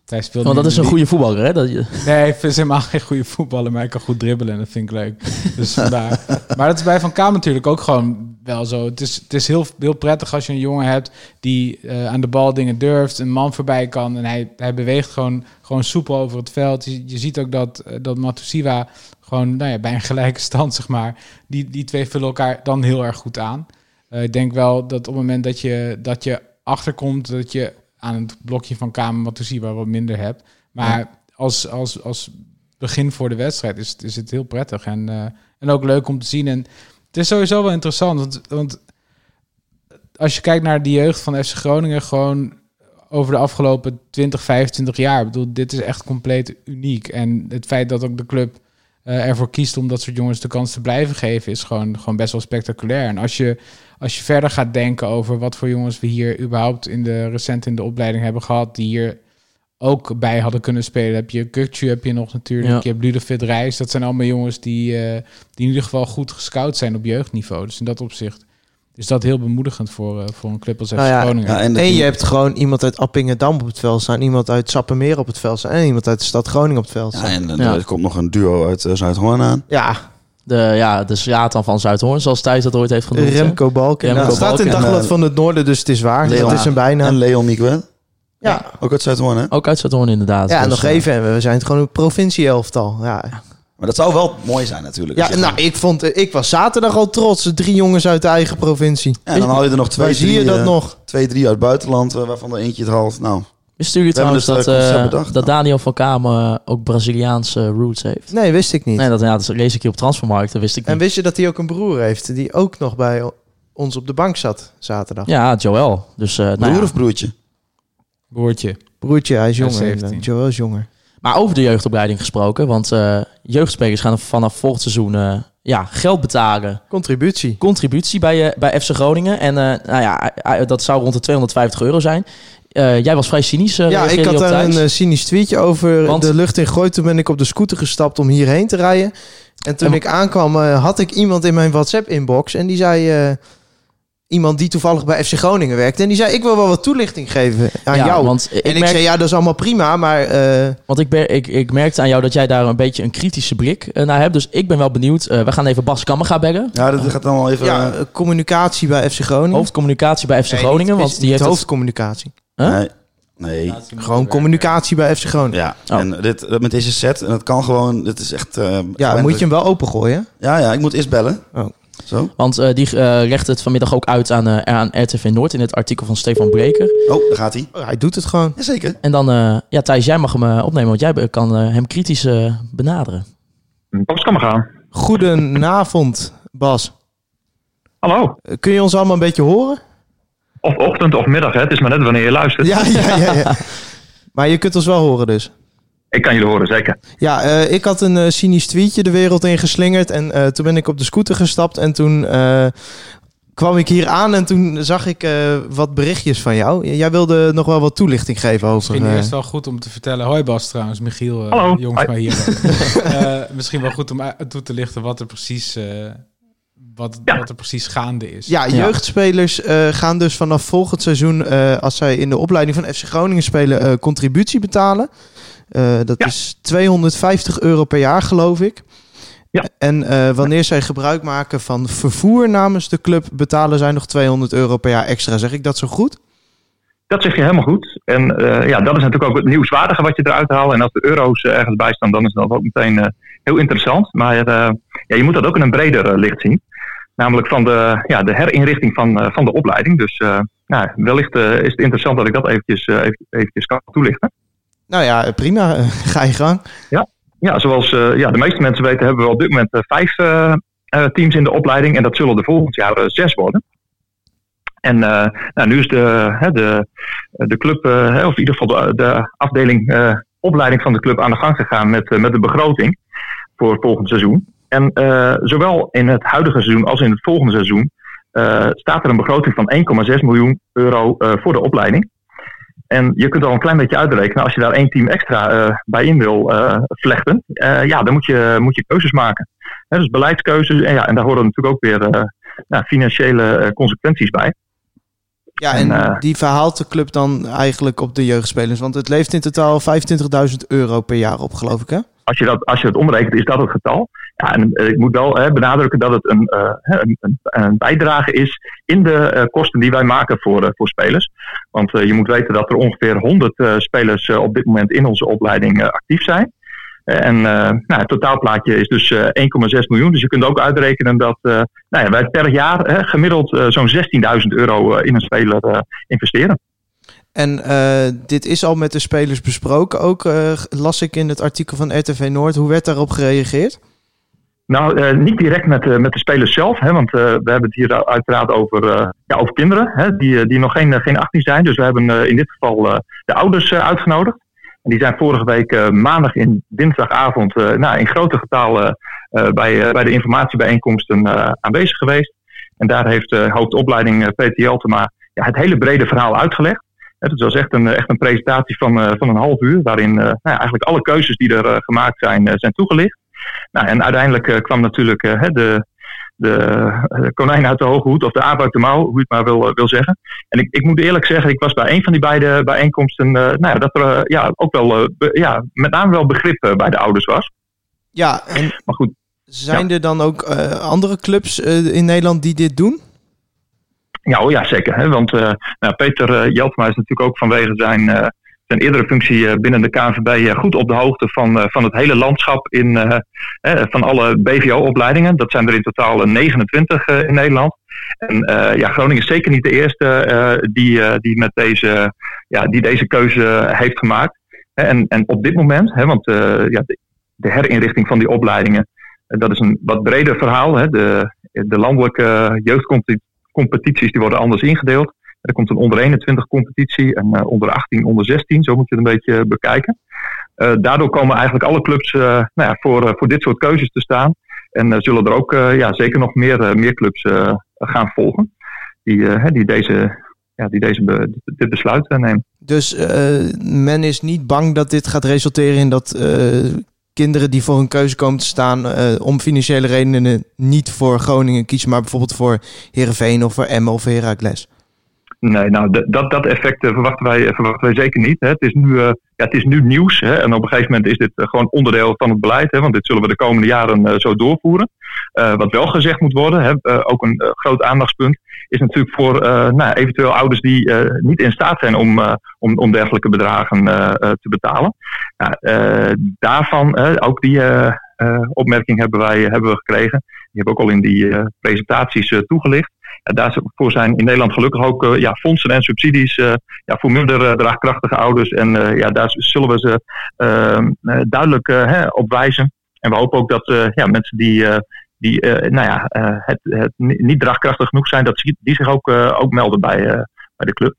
Hij speelt Want dat is een de goede voetballer, hè? Dat je... Nee, ik hem helemaal geen goede voetballer, maar hij kan goed dribbelen en dat vind ik leuk. Dus (laughs) vandaar. Maar dat is bij Van Kaam natuurlijk ook gewoon wel zo. Het is, het is heel, heel prettig als je een jongen hebt die eh, aan de bal dingen durft, een man voorbij kan en hij, hij beweegt gewoon, gewoon soepel over het veld. Je, je ziet ook dat, eh, dat Matusiwa gewoon nou ja, bij een gelijke stand, zeg maar, die, die twee vullen elkaar dan heel erg goed aan. Eh, ik denk wel dat op het moment dat je, dat je achterkomt, dat je aan het blokje van Kamer Matusiwa wat minder hebt. Maar als, als, als begin voor de wedstrijd is, het- is het heel prettig. En, eh, en ook leuk om te zien. En het is sowieso wel interessant. Want, want als je kijkt naar de jeugd van FC Groningen, gewoon over de afgelopen 20, 25 jaar. Ik bedoel, dit is echt compleet uniek. En het feit dat ook de club eh, ervoor kiest om dat soort jongens de kans te blijven geven, is gewoon, gewoon best wel spectaculair. En als je, als je verder gaat denken over wat voor jongens we hier überhaupt in de recent in de opleiding hebben gehad, die hier ook bij hadden kunnen spelen. Heb je Kukcu, heb je nog natuurlijk. Ja. Je hebt Ludovic Reis. Dat zijn allemaal jongens die, eh, die in ieder geval goed gescout zijn op jeugdniveau. Dus in dat opzicht is dat heel bemoedigend voor, eh, voor een club als FC Nou ja, Groningen. Ja, en En je hebt gewoon iemand uit Appingedam op het veld staan. Iemand uit Sappemeer op het veld staan. En iemand uit de stad Groningen op het veld Ja, staan. en eh, Ja. er komt nog een duo uit eh, Zuid-Holland aan. Ja, De, ja, de Satan van Zuidhoorn, zoals Thijs dat ooit heeft genoemd. Remco Balken. Remco Nou, het staat in het dagblad En, van het noorden, dus het is waar. Leon- dat is een bijna. En Leon Miguel, ja, ook uit Zuid-Holland, hè? Ook uit Zuidhoorn inderdaad. ja en Dus, nog eh, even. en We zijn het gewoon een provincie-elftal. Ja, Maar dat zou wel mooi zijn natuurlijk. ja nou, ik, vond, ik was zaterdag al trots. Drie jongens uit de eigen provincie. Ja, en dan haal je er nog twee, Waar zie drie, je dat eh, nog? twee, drie uit het buitenland, eh, waarvan er eentje het haalt. Nou, Wisten jullie trouwens dat, eh, eh, bedacht, dat nou. Daniel van Kamer ook Braziliaanse roots heeft? Nee, wist ik niet. Nee, dat, ja, dat lees ik hier op Transfermarkt, dat wist ik En niet. wist je dat hij ook een broer heeft? Die ook nog bij ons op de bank zat zaterdag. Ja, Joel. Dus, eh, nou Broer ja. of broertje? Broertje. Broertje, hij is Hij is jonger. 17. Joel is jonger. Maar over de jeugdopleiding gesproken. Want eh, jeugdspelers gaan vanaf volgend seizoen eh, ja, geld betalen. Contributie. Contributie bij, eh, bij FC Groningen. En nou ja, dat zou rond de 250 euro zijn. Jij was vrij cynisch. Ja, ik had daar een cynisch tweetje over Want- de lucht in gegooid. Toen ben ik op de scooter gestapt om hierheen te rijden. En toen En- ik aankwam, had ik iemand in mijn WhatsApp-inbox. En die zei... iemand die toevallig bij FC Groningen werkte. En die zei, ik wil wel wat toelichting geven aan ja, jou. Want ik, en ik merk, zei, ja, dat is allemaal prima, maar... eh, want ik, ben, ik, ik merkte aan jou dat jij daar een beetje een kritische blik eh, naar hebt. Dus ik ben wel benieuwd. Eh, we gaan even Bas Kammerga bellen. Ja, dat gaat allemaal even... ja, communicatie bij FC Groningen. Hoofdcommunicatie bij FC Nee, Groningen. niet- want niet die heeft het- hoofdcommunicatie. Huh? Nee. Nee. Gewoon communicatie bij FC Groningen. Ja, Oh. en dit, dat met deze set, en dat kan gewoon, dit is echt... eh, Ja, moet je hem wel opengooien. Ja, ja, ik moet eerst bellen. Oh. Zo. Want eh, die eh, legt het vanmiddag ook uit aan, eh, aan RTV Noord in het artikel van Stefan Breker. Oh, daar gaat hij. Oh, hij doet het gewoon. Jazeker. En dan, eh, ja, Thijs, jij mag hem opnemen, want jij kan hem kritisch benaderen. Bas kan maar gaan. Goedenavond, Bas. Hallo. Kun je ons allemaal een beetje horen? Of ochtend of middag, hè. het is maar net wanneer je luistert. Ja, ja, ja. ja. (laughs) Maar je kunt ons wel horen dus. Ik kan jullie horen, zeker. Ja, eh, ik had een eh, cynisch tweetje de wereld in geslingerd. En eh, toen ben ik op de scooter gestapt. En toen eh, kwam ik hier aan en toen zag ik eh, wat berichtjes van jou. Jij wilde nog wel wat toelichting geven over... Misschien eerst wel goed om te vertellen. Hoi Bas trouwens, Michiel. Hallo. Jongens, maar hier. (laughs) Eh, misschien wel goed om toe te lichten wat er precies, eh, wat, Ja. wat er precies gaande is. Ja, jeugdspelers eh, gaan dus vanaf volgend seizoen, eh, als zij in de opleiding van FC Groningen spelen, eh, contributie betalen. Eh, dat Ja. is 250 euro per jaar, geloof ik. Ja. En eh, wanneer zij gebruik maken van vervoer namens de club, betalen zij nog 200 euro per jaar extra. Zeg ik dat zo goed? Dat zeg je helemaal goed. En eh, ja, dat is natuurlijk ook het nieuwswaardige wat je eruit haalt. En als de euro's ergens bij staan, dan is dat ook meteen heel interessant. Maar ja, je moet dat ook in een breder licht zien. Namelijk van de, ja, de herinrichting van, van de opleiding. Dus nou, wellicht is het interessant dat ik dat eventjes, even- eventjes kan toelichten. Nou ja, prima. (laughs) Ga je gang. Ja, zoals eh, ja, de meeste mensen weten, hebben we op dit moment eh, vijf eh, teams in de opleiding. En dat zullen er volgend jaar zes worden. En nou, nu is de, de, de club, of in ieder geval de, de afdeling opleiding van de club aan de gang gegaan met, met de begroting voor het volgende seizoen. En zowel in het huidige seizoen als in het volgende seizoen staat er een begroting van 1,6 miljoen euro voor de opleiding. En je kunt al een klein beetje uitrekenen, als je daar één team extra eh, bij in wil eh, vlechten, eh, ja, dan moet je, moet je keuzes maken. Hè, dus beleidskeuzes, en, ja, en daar horen natuurlijk ook weer nou, financiële consequenties bij. Ja, en En, die verhaalt de club dan eigenlijk op de jeugdspelers? Want het levert in totaal 25.000 euro per jaar op, geloof ik, hè? Als je, dat, als je het omrekent, is dat het getal. Ja, en eh, ik moet wel hè, benadrukken dat het een, eh, een, bijdrage is in de eh, kosten die wij maken voor, voor spelers. Want je moet weten dat er ongeveer 100 eh, spelers op dit moment in onze opleiding actief zijn. En nou, het totaalplaatje is dus eh, 1,6 miljoen. Dus je kunt ook uitrekenen dat nou ja, wij per jaar hè, gemiddeld zo'n 16.000 euro in een speler investeren. En dit is al met de spelers besproken. Ook las ik in het artikel van RTV Noord. Hoe werd daarop gereageerd? Nou, eh, niet direct met, eh, met de spelers zelf, hè, want eh, we hebben het hier uiteraard over, ja, over kinderen hè, die, die nog geen, geen 18 zijn. Dus we hebben in dit geval de ouders uitgenodigd. En die zijn vorige week maandag in dinsdagavond nou, in grote getalen bij, bij de informatiebijeenkomsten aanwezig geweest. En daar heeft hoofdopleiding eh, Peter Jeltema ja, het hele brede verhaal uitgelegd. Het was echt een, echt een presentatie van, van een half uur, waarin nou eigenlijk alle keuzes die er gemaakt zijn, zijn toegelicht. Nou, en uiteindelijk eh, kwam natuurlijk eh, de, de eh, konijn uit de hoge hoed, of de aap uit de mouw, hoe je het maar wil, wil zeggen. En ik, ik moet eerlijk zeggen, ik was bij een van die beide bijeenkomsten, nou ja, dat er ja, ook wel, be- ja, met name wel begrip bij de ouders was. Ja, en Maar goed, zijn er dan ook andere clubs in Nederland die dit doen? Ja, oh ja, zeker. Hè? Want nou, Peter Jeltema is natuurlijk ook vanwege zijn, zijn eerdere functie eh, binnen de KNVB eh, goed op de hoogte van, eh, van het hele landschap in, van alle BVO-opleidingen. Dat zijn er in totaal eh, 29 eh, in Nederland. En ja, Groningen is zeker niet de eerste die, die, met deze, ja, die deze keuze heeft gemaakt. En, en op dit moment, hè, want ja, de, herinrichting van die opleidingen, dat is een wat breder verhaal. Hè. De, de landelijke competities die worden anders ingedeeld. Er komt een onder 21 competitie en uh, onder 18, onder 16. Zo moet je het een beetje bekijken. Uh, daardoor komen eigenlijk alle clubs nou ja, voor, voor dit soort keuzes te staan. En zullen er ook ja, zeker nog meer, meer clubs gaan volgen. Die, die deze, ja, die deze dit besluit nemen. Dus men is niet bang dat dit gaat resulteren in dat kinderen die voor een keuze komen te staan om financiële redenen niet voor Groningen kiezen, maar bijvoorbeeld voor Herenveen of voor Emmen of Heracles? Nee, nou, dat, dat effect verwachten, wij, verwachten wij zeker niet. Hè. Het, is nu, uh, ja, het is nu nieuws hè, en op een gegeven moment is dit gewoon onderdeel van het beleid. Hè, want dit zullen we de komende jaren zo doorvoeren. wat wel gezegd moet worden, hè, ook een groot aandachtspunt, is natuurlijk voor nou, eventueel ouders die niet in staat zijn om, om, om dergelijke bedragen te betalen. daarvan, ook die opmerking hebben wij hebben we gekregen. Die hebben ook al in die presentaties toegelicht. Daarvoor zijn in Nederland gelukkig ook uh, ja, fondsen en subsidies uh, ja, voor minder uh, draagkrachtige ouders. En ja, daar zullen we ze ehm, duidelijk hè, op wijzen. En we hopen ook dat ja, mensen die, die nou ja, het, het niet draagkrachtig genoeg zijn, dat die zich ook, ook melden bij, bij de club.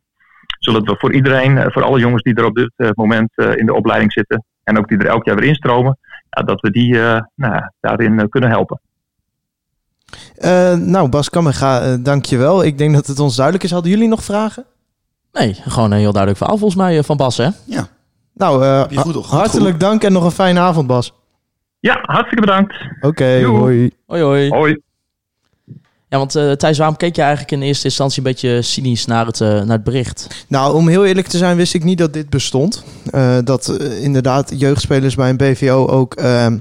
Zullen we voor iedereen, voor alle jongens die er op dit moment in de opleiding zitten en ook die er elk jaar weer instromen, ja, dat we die nou, daarin kunnen helpen. Uh, nou, Bas Kammerga, uh, dank je wel. Ik denk dat het ons duidelijk is. Hadden jullie nog vragen? Nee, gewoon een heel duidelijk verhaal volgens mij van Bas, hè? Ja. Nou, uh, goed, goed, hartelijk goed. dank en nog een fijne avond, Bas. Ja, hartstikke bedankt. Oké, okay, hoi. Hoi, hoi. Hoi. Ja, want uh, Thijs, waarom keek je eigenlijk in eerste instantie een beetje cynisch naar het, uh, naar het bericht? Nou, om heel eerlijk te zijn, wist ik niet dat dit bestond. Uh, dat inderdaad jeugdspelers bij een BVO ook ehm,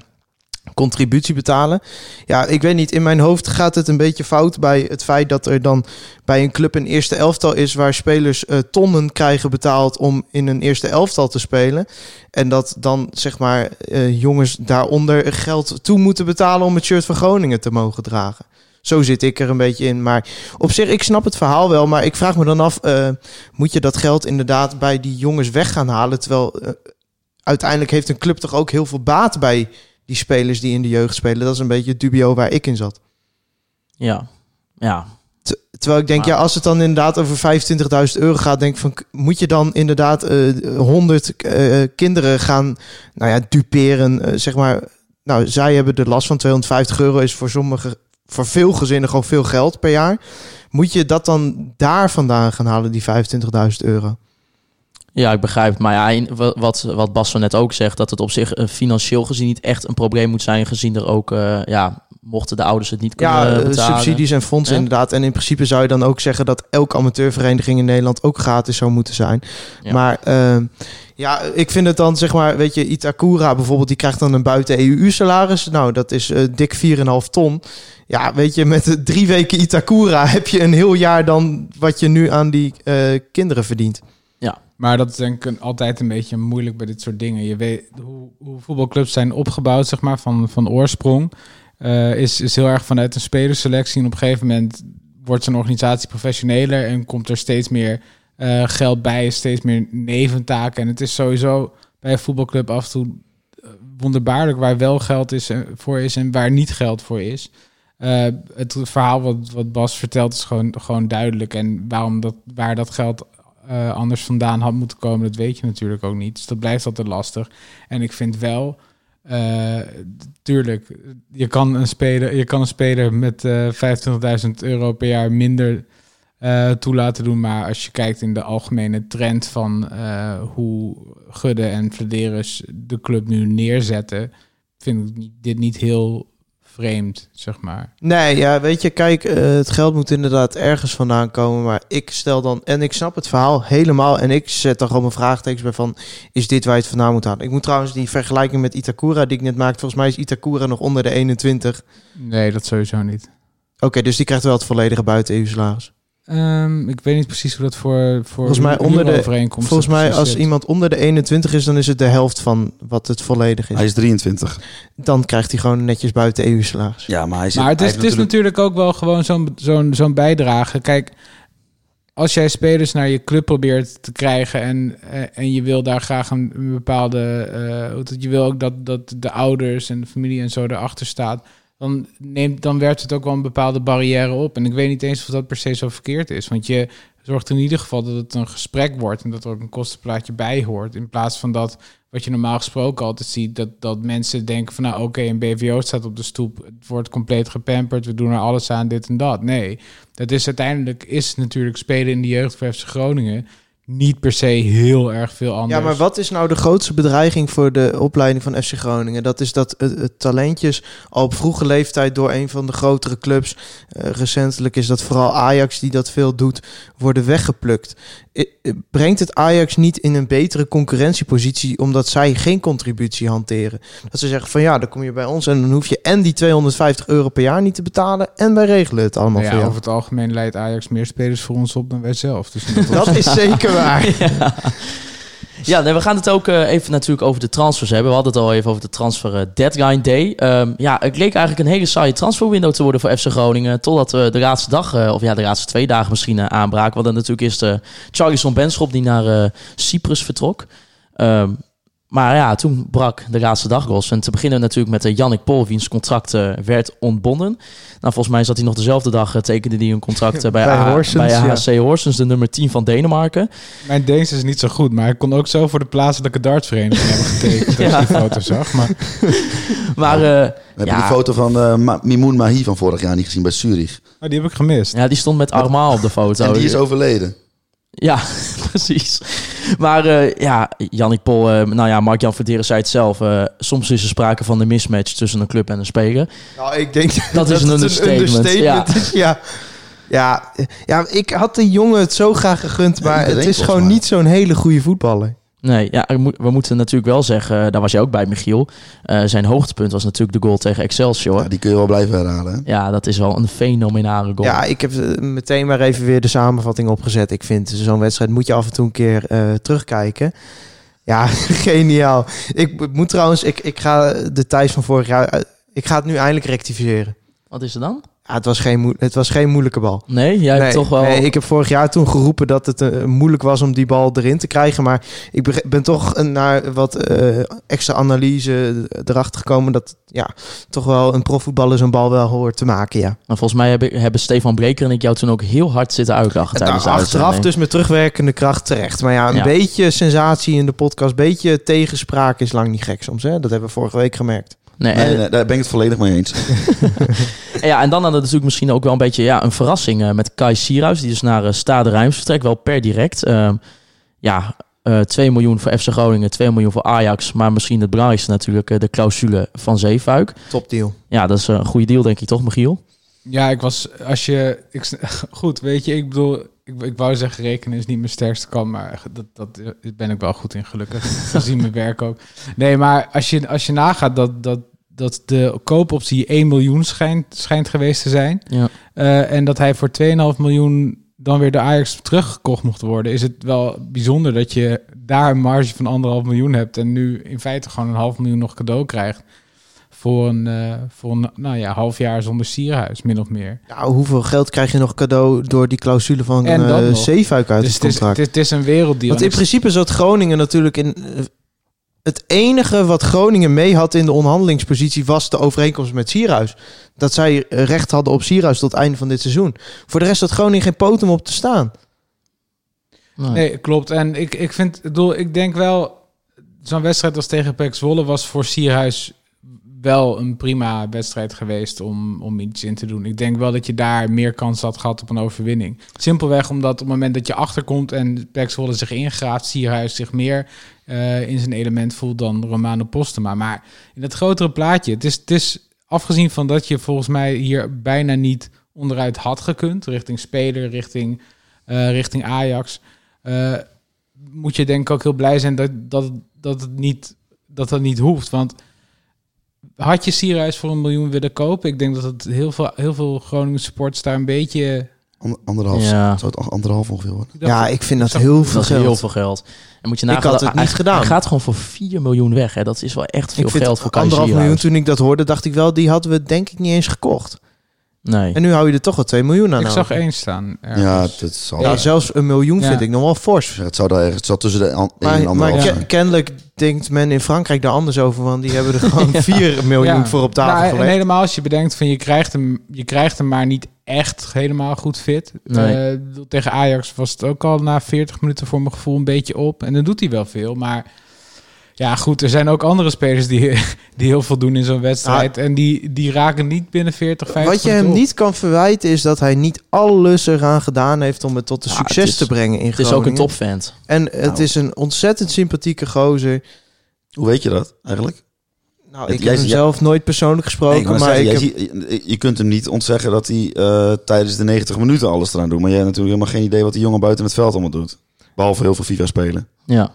contributie betalen. Ja, ik weet niet. In mijn hoofd gaat het een beetje fout bij het feit dat er dan bij een club een eerste elftal is waar spelers uh, tonnen krijgen betaald om in een eerste elftal te spelen. En dat dan zeg maar uh, jongens daaronder geld toe moeten betalen om het shirt van Groningen te mogen dragen. Zo zit ik er een beetje in. Maar op zich, ik snap het verhaal wel. Maar ik vraag me dan af, uh, moet je dat geld inderdaad bij die jongens weg gaan halen? Terwijl uiteindelijk heeft een club toch ook heel veel baat bij die spelers die in de jeugd spelen. Dat is een beetje het dubio waar ik in zat. Ja, ja. terwijl ik denk, ja, als het dan inderdaad over 25.000 euro gaat, denk ik van, moet je dan inderdaad uh, 100 uh, kinderen gaan, nou ja, duperen, uh, zeg maar. Nou, zij hebben de last van 250 euro, is voor sommige, voor veel gezinnen gewoon veel geld per jaar. Moet je dat dan daar vandaan gaan halen, die 25.000 euro? Ja, ik begrijp. Maar ja, wat, wat Bas zo net ook zegt, dat het op zich uh, financieel gezien niet echt een probleem moet zijn, gezien er ook, uh, ja, mochten de ouders het niet kunnen ja, betalen. subsidies en fondsen inderdaad. En in principe zou je dan ook zeggen dat elke amateurvereniging in Nederland ook gratis zou moeten zijn. Ja. Maar uh, ja, ik vind het dan zeg maar, weet je, Itakura bijvoorbeeld, die krijgt dan een buiten EU-salaris. Nou, dat is uh, dik 4,5 ton. Ja, weet je, met drie weken Itakura (laughs) heb je een heel jaar dan wat je nu aan die kinderen verdient. Maar dat is denk ik altijd een beetje moeilijk bij dit soort dingen. Je weet hoe, hoe voetbalclubs zijn opgebouwd, zeg maar, van, van oorsprong. Uh, is, is heel erg vanuit een spelerselectie. En op een gegeven moment wordt zo'n organisatie professioneler en komt er steeds meer uh, geld bij, steeds meer neventaken. En het is sowieso bij een voetbalclub af en toe eh, wonderbaarlijk waar wel geld is, voor is en waar niet geld voor is. Het verhaal wat, wat Bas vertelt is gewoon, gewoon duidelijk. En waarom dat, waar dat geld uh, anders vandaan had moeten komen, dat weet je natuurlijk ook niet. Dus dat blijft altijd lastig. En ik vind wel, uh, tuurlijk, je kan een speler, je kan een speler met uh, eh, 25.000 euro per jaar minder toelaten doen. Maar als je kijkt in de algemene trend van hoe Gudde en Flederis de club nu neerzetten, vind ik dit niet heel vreemd, zeg maar. Nee, ja, weet je, kijk, uh, het geld moet inderdaad ergens vandaan komen. Maar ik stel dan, en ik snap het verhaal helemaal. En ik zet er gewoon mijn vraagtekens bij van, is dit waar je het vandaan moet halen? Ik moet trouwens die vergelijking met Itakura die ik net maakte. Volgens mij is Itakura nog onder de 21. Nee, dat sowieso niet. Oké, okay, dus die krijgt wel het volledige buiten EU-salaris. Um, ik weet niet precies hoe dat voor, voor volgens mij onder de overeenkomst. Volgens mij als zit. iemand onder de 21 is, dan is het de helft van wat het volledig is. Hij is 23. Dan krijgt hij gewoon netjes buiten EU-salaris. Ja, maar hij zit, Maar het is, het is natuurlijk ook wel gewoon zo'n zo'n zo'n bijdrage. Kijk, als jij spelers naar je club probeert te krijgen en, en je wil daar graag een, een bepaalde, uh, je wil ook dat, dat de ouders en de familie en zo erachter staat dan, neemt, dan werpt het ook wel een bepaalde barrière op. En ik weet niet eens of dat per se zo verkeerd is. Want je zorgt in ieder geval dat het een gesprek wordt en dat er ook een kostenplaatje bij hoort. In plaats van dat, wat je normaal gesproken altijd ziet, dat, dat mensen denken van nou oké, een BVO staat op de stoep, het wordt compleet gepamperd, we doen er alles aan, dit en dat. Nee, dat is uiteindelijk, is natuurlijk spelen in de jeugd FC Groningen niet per se heel erg veel anders. Ja, maar wat is nou de grootste bedreiging voor de opleiding van FC Groningen? Dat is dat het, het talentjes al op vroege leeftijd door een van de grotere clubs, eh, recentelijk is dat vooral Ajax die dat veel doet, worden weggeplukt. I- i- Brengt het Ajax niet in een betere concurrentiepositie omdat zij geen contributie hanteren? Dat ze zeggen van ja, dan kom je bij ons en dan hoef je en die 250 euro per jaar niet te betalen en wij regelen het allemaal Nou voor ja, jou. over het algemeen leidt Ajax meer spelers voor ons op dan wij zelf. Dus (laughs) dat Dat is zeker (laughs) ja, ja we gaan het ook eh, even natuurlijk over de transfers hebben. We hadden het al even over de transfer eh, deadline day. Ehm, ja, het leek eigenlijk een hele saaie transferwindow te worden voor FC Groningen. Totdat we de laatste dag, eh, of ja, de laatste twee dagen misschien aanbraken. We hadden natuurlijk eerst uh, Charlison Benschop die naar Cyprus vertrok. Ehm, maar ja, toen brak de laatste dag los. En te beginnen natuurlijk met uh, Jannik Pol, wiens contract uh, werd ontbonden. Nou, volgens mij zat hij nog dezelfde dag, uh, tekende hij een contract bij, (laughs) bij, A- Horsens, bij ja. HC Horsens, de nummer 10 van Denemarken. Mijn Deens is niet zo goed, maar ik kon ook zo voor de plaatselijke dartsvereniging hebben getekend als (laughs) je die foto zag. Maar (laughs) Maar eh, We hebben Ja. die foto van eh Ma- Mimoun Mahi van vorig jaar niet gezien bij Zurich. oh, die heb ik gemist. ja, die stond met Arma op de foto. En die is overleden. Ja, (laughs) precies. Maar eh, ja, Jannik Pol, eh, nou ja, Mark-Jan Verderen zei het zelf. eh, soms is er sprake van een mismatch tussen een club en een speler. Nou, ik denk (laughs) Dat is (laughs) een het understatement, ja. is. Ja. Ja, ja, ik had de jongen het zo graag gegund, maar het is gewoon niet zo'n hele goede voetballer. Nee, ja, we mo- we moeten natuurlijk wel zeggen, eh, daar was je ook bij, Michiel. Eh, zijn hoogtepunt was natuurlijk de goal tegen Excelsior. Ja, die kun je wel blijven herhalen. Hè? Ja, dat is wel een fenomenale goal. Ja, ik heb eh, meteen maar even weer de samenvatting opgezet. Ik vind zo'n wedstrijd moet je af en toe een keer eh, terugkijken. Ja, (laughs) geniaal. Ik moet trouwens, ik, ik ga de Thijs van vorig jaar, ik ga het nu eindelijk rectificeren. Wat is er dan? Ja, het, was geen het was geen moeilijke bal. Nee, jij hebt toch wel... nee, ik heb vorig jaar toen geroepen dat het eh, moeilijk was om die bal erin te krijgen. Maar ik ben toch naar wat eh, extra analyse erachter gekomen dat ja, toch wel een profvoetballer zo'n bal wel hoort te maken. Ja. Maar volgens mij hebben, hebben Stefan Breker en ik jou toen ook heel hard zitten uitlachen Nou, tijdens de achteraf dus met terugwerkende kracht terecht. Maar ja, een Ja. beetje sensatie in de podcast, een beetje tegenspraak is lang niet gek soms. Hè? Dat hebben we vorige week gemerkt. Nee, Nee, en- nee, daar ben ik het volledig mee eens. En (laughs) Ja, en dan hadden we natuurlijk misschien ook wel een beetje ja, een verrassing eh, met Kai Sierhuis. Die dus naar eh, Stade Rijms vertrekt, wel per direct. Ehm, ja, eh 2 miljoen voor FC Groningen, 2 miljoen voor Ajax. Maar misschien het belangrijkste natuurlijk eh, de clausule van Zeefuik. Top deal. Ja, dat is eh, een goede deal denk ik toch, Michiel? Ja, ik was, als je, ik, (laughs) goed, weet je, ik bedoel, ik, ik wou zeggen rekenen is niet mijn sterkste kant, maar dat, dat ben ik wel goed in gelukkig, (laughs) gezien mijn werk ook. Nee, maar als je, als je nagaat dat, dat, dat de koopoptie 1 miljoen schijnt, schijnt geweest te zijn, Ja. eh, en dat hij voor 2,5 miljoen dan weer de Ajax teruggekocht mocht worden, is het wel bijzonder dat je daar een marge van anderhalf miljoen hebt en nu in feite gewoon een half miljoen nog cadeau krijgt voor een, eh, voor een nou ja, half jaar zonder sierhuis, min of meer. Ja, hoeveel geld krijg je nog cadeau door die clausule van En eh. Zeefuik uit Dus het contract? het, is, het is een werelddeal. Want in principe zat Groningen natuurlijk in. eh, Het enige wat Groningen mee had in de onderhandelingspositie was de overeenkomst met Sierhuis. Dat zij recht hadden op Sierhuis tot het einde van dit seizoen. Voor de rest had Groningen geen poten om op te staan. Nee. Nee, klopt. En ik, ik vind, ik bedoel, ik denk wel, zo'n wedstrijd als tegen PEC Zwolle was voor Sierhuis wel een prima wedstrijd geweest om, om iets in te doen. Ik denk wel dat je daar meer kans had gehad op een overwinning. Simpelweg omdat op het moment dat je achterkomt en Zwolle zich ingraaft, Sierhuis zich meer eh, in zijn element voelt dan Romano Postema. Maar in het grotere plaatje, het is, het is afgezien van dat je volgens mij hier bijna niet onderuit had gekund, richting speler, richting, eh, richting Ajax, eh, moet je denk ik ook heel blij zijn dat, dat, dat, het niet, dat dat niet hoeft. Want had je Sierhuis voor een miljoen willen kopen? Ik denk dat het heel veel, heel veel Groningen supporters daar een beetje... Ander- Anderhalf, Ja. zou het anderhalf ongeveer worden? Ja, ik vind dat heel Dat veel is geld. heel veel geld. En moet je Ik nagaan, had het niet hij- gedaan. Hij gaat gewoon voor 4 miljoen weg. Hè? Dat is wel echt veel Ik vind geld voor Kai anderhalf miljoen toen ik dat hoorde, dacht ik wel, die hadden we denk ik niet eens gekocht. Nee. En nu hou je er toch wel 2 miljoen aan Ik over. zag één staan. Ja, dat zal. Ja, zelfs een miljoen Ja. vind ik nog wel fors. Het zou daar ergens het zal tussen de an- een en Maar, maar anderhalf ke- zijn. kennelijk denkt men in Frankrijk daar anders over, want die hebben er (laughs) gewoon 4 miljoen Ja. voor op tafel Nou, en gelegd. helemaal als je bedenkt van je krijgt hem, je krijgt hem maar niet echt helemaal goed fit. Nee. Eh, tegen Ajax was het ook al na 40 minuten voor mijn gevoel een beetje op. En dan doet hij wel veel, maar ja goed, er zijn ook andere spelers die, (laughs) die heel veel doen in zo'n wedstrijd. En die, die raken niet binnen 40, 50 Wat je hem op. niet kan verwijten is dat hij niet alles eraan gedaan heeft om het tot een Ja, succes is- te brengen in Het is ook een Groningen. topvent. En het Nou. is een ontzettend sympathieke gozer. Hoe weet je dat eigenlijk? Nou, ik jij- heb hem zelf nooit persoonlijk gesproken, Nee, ik wou maar zeggen, ik jij heb... ziet- je kunt hem niet ontzeggen dat hij eh, tijdens de 90 minuten alles eraan doet. Maar jij hebt natuurlijk helemaal geen idee wat die jongen buiten het veld allemaal doet. Behalve heel veel FIFA spelen. Ja.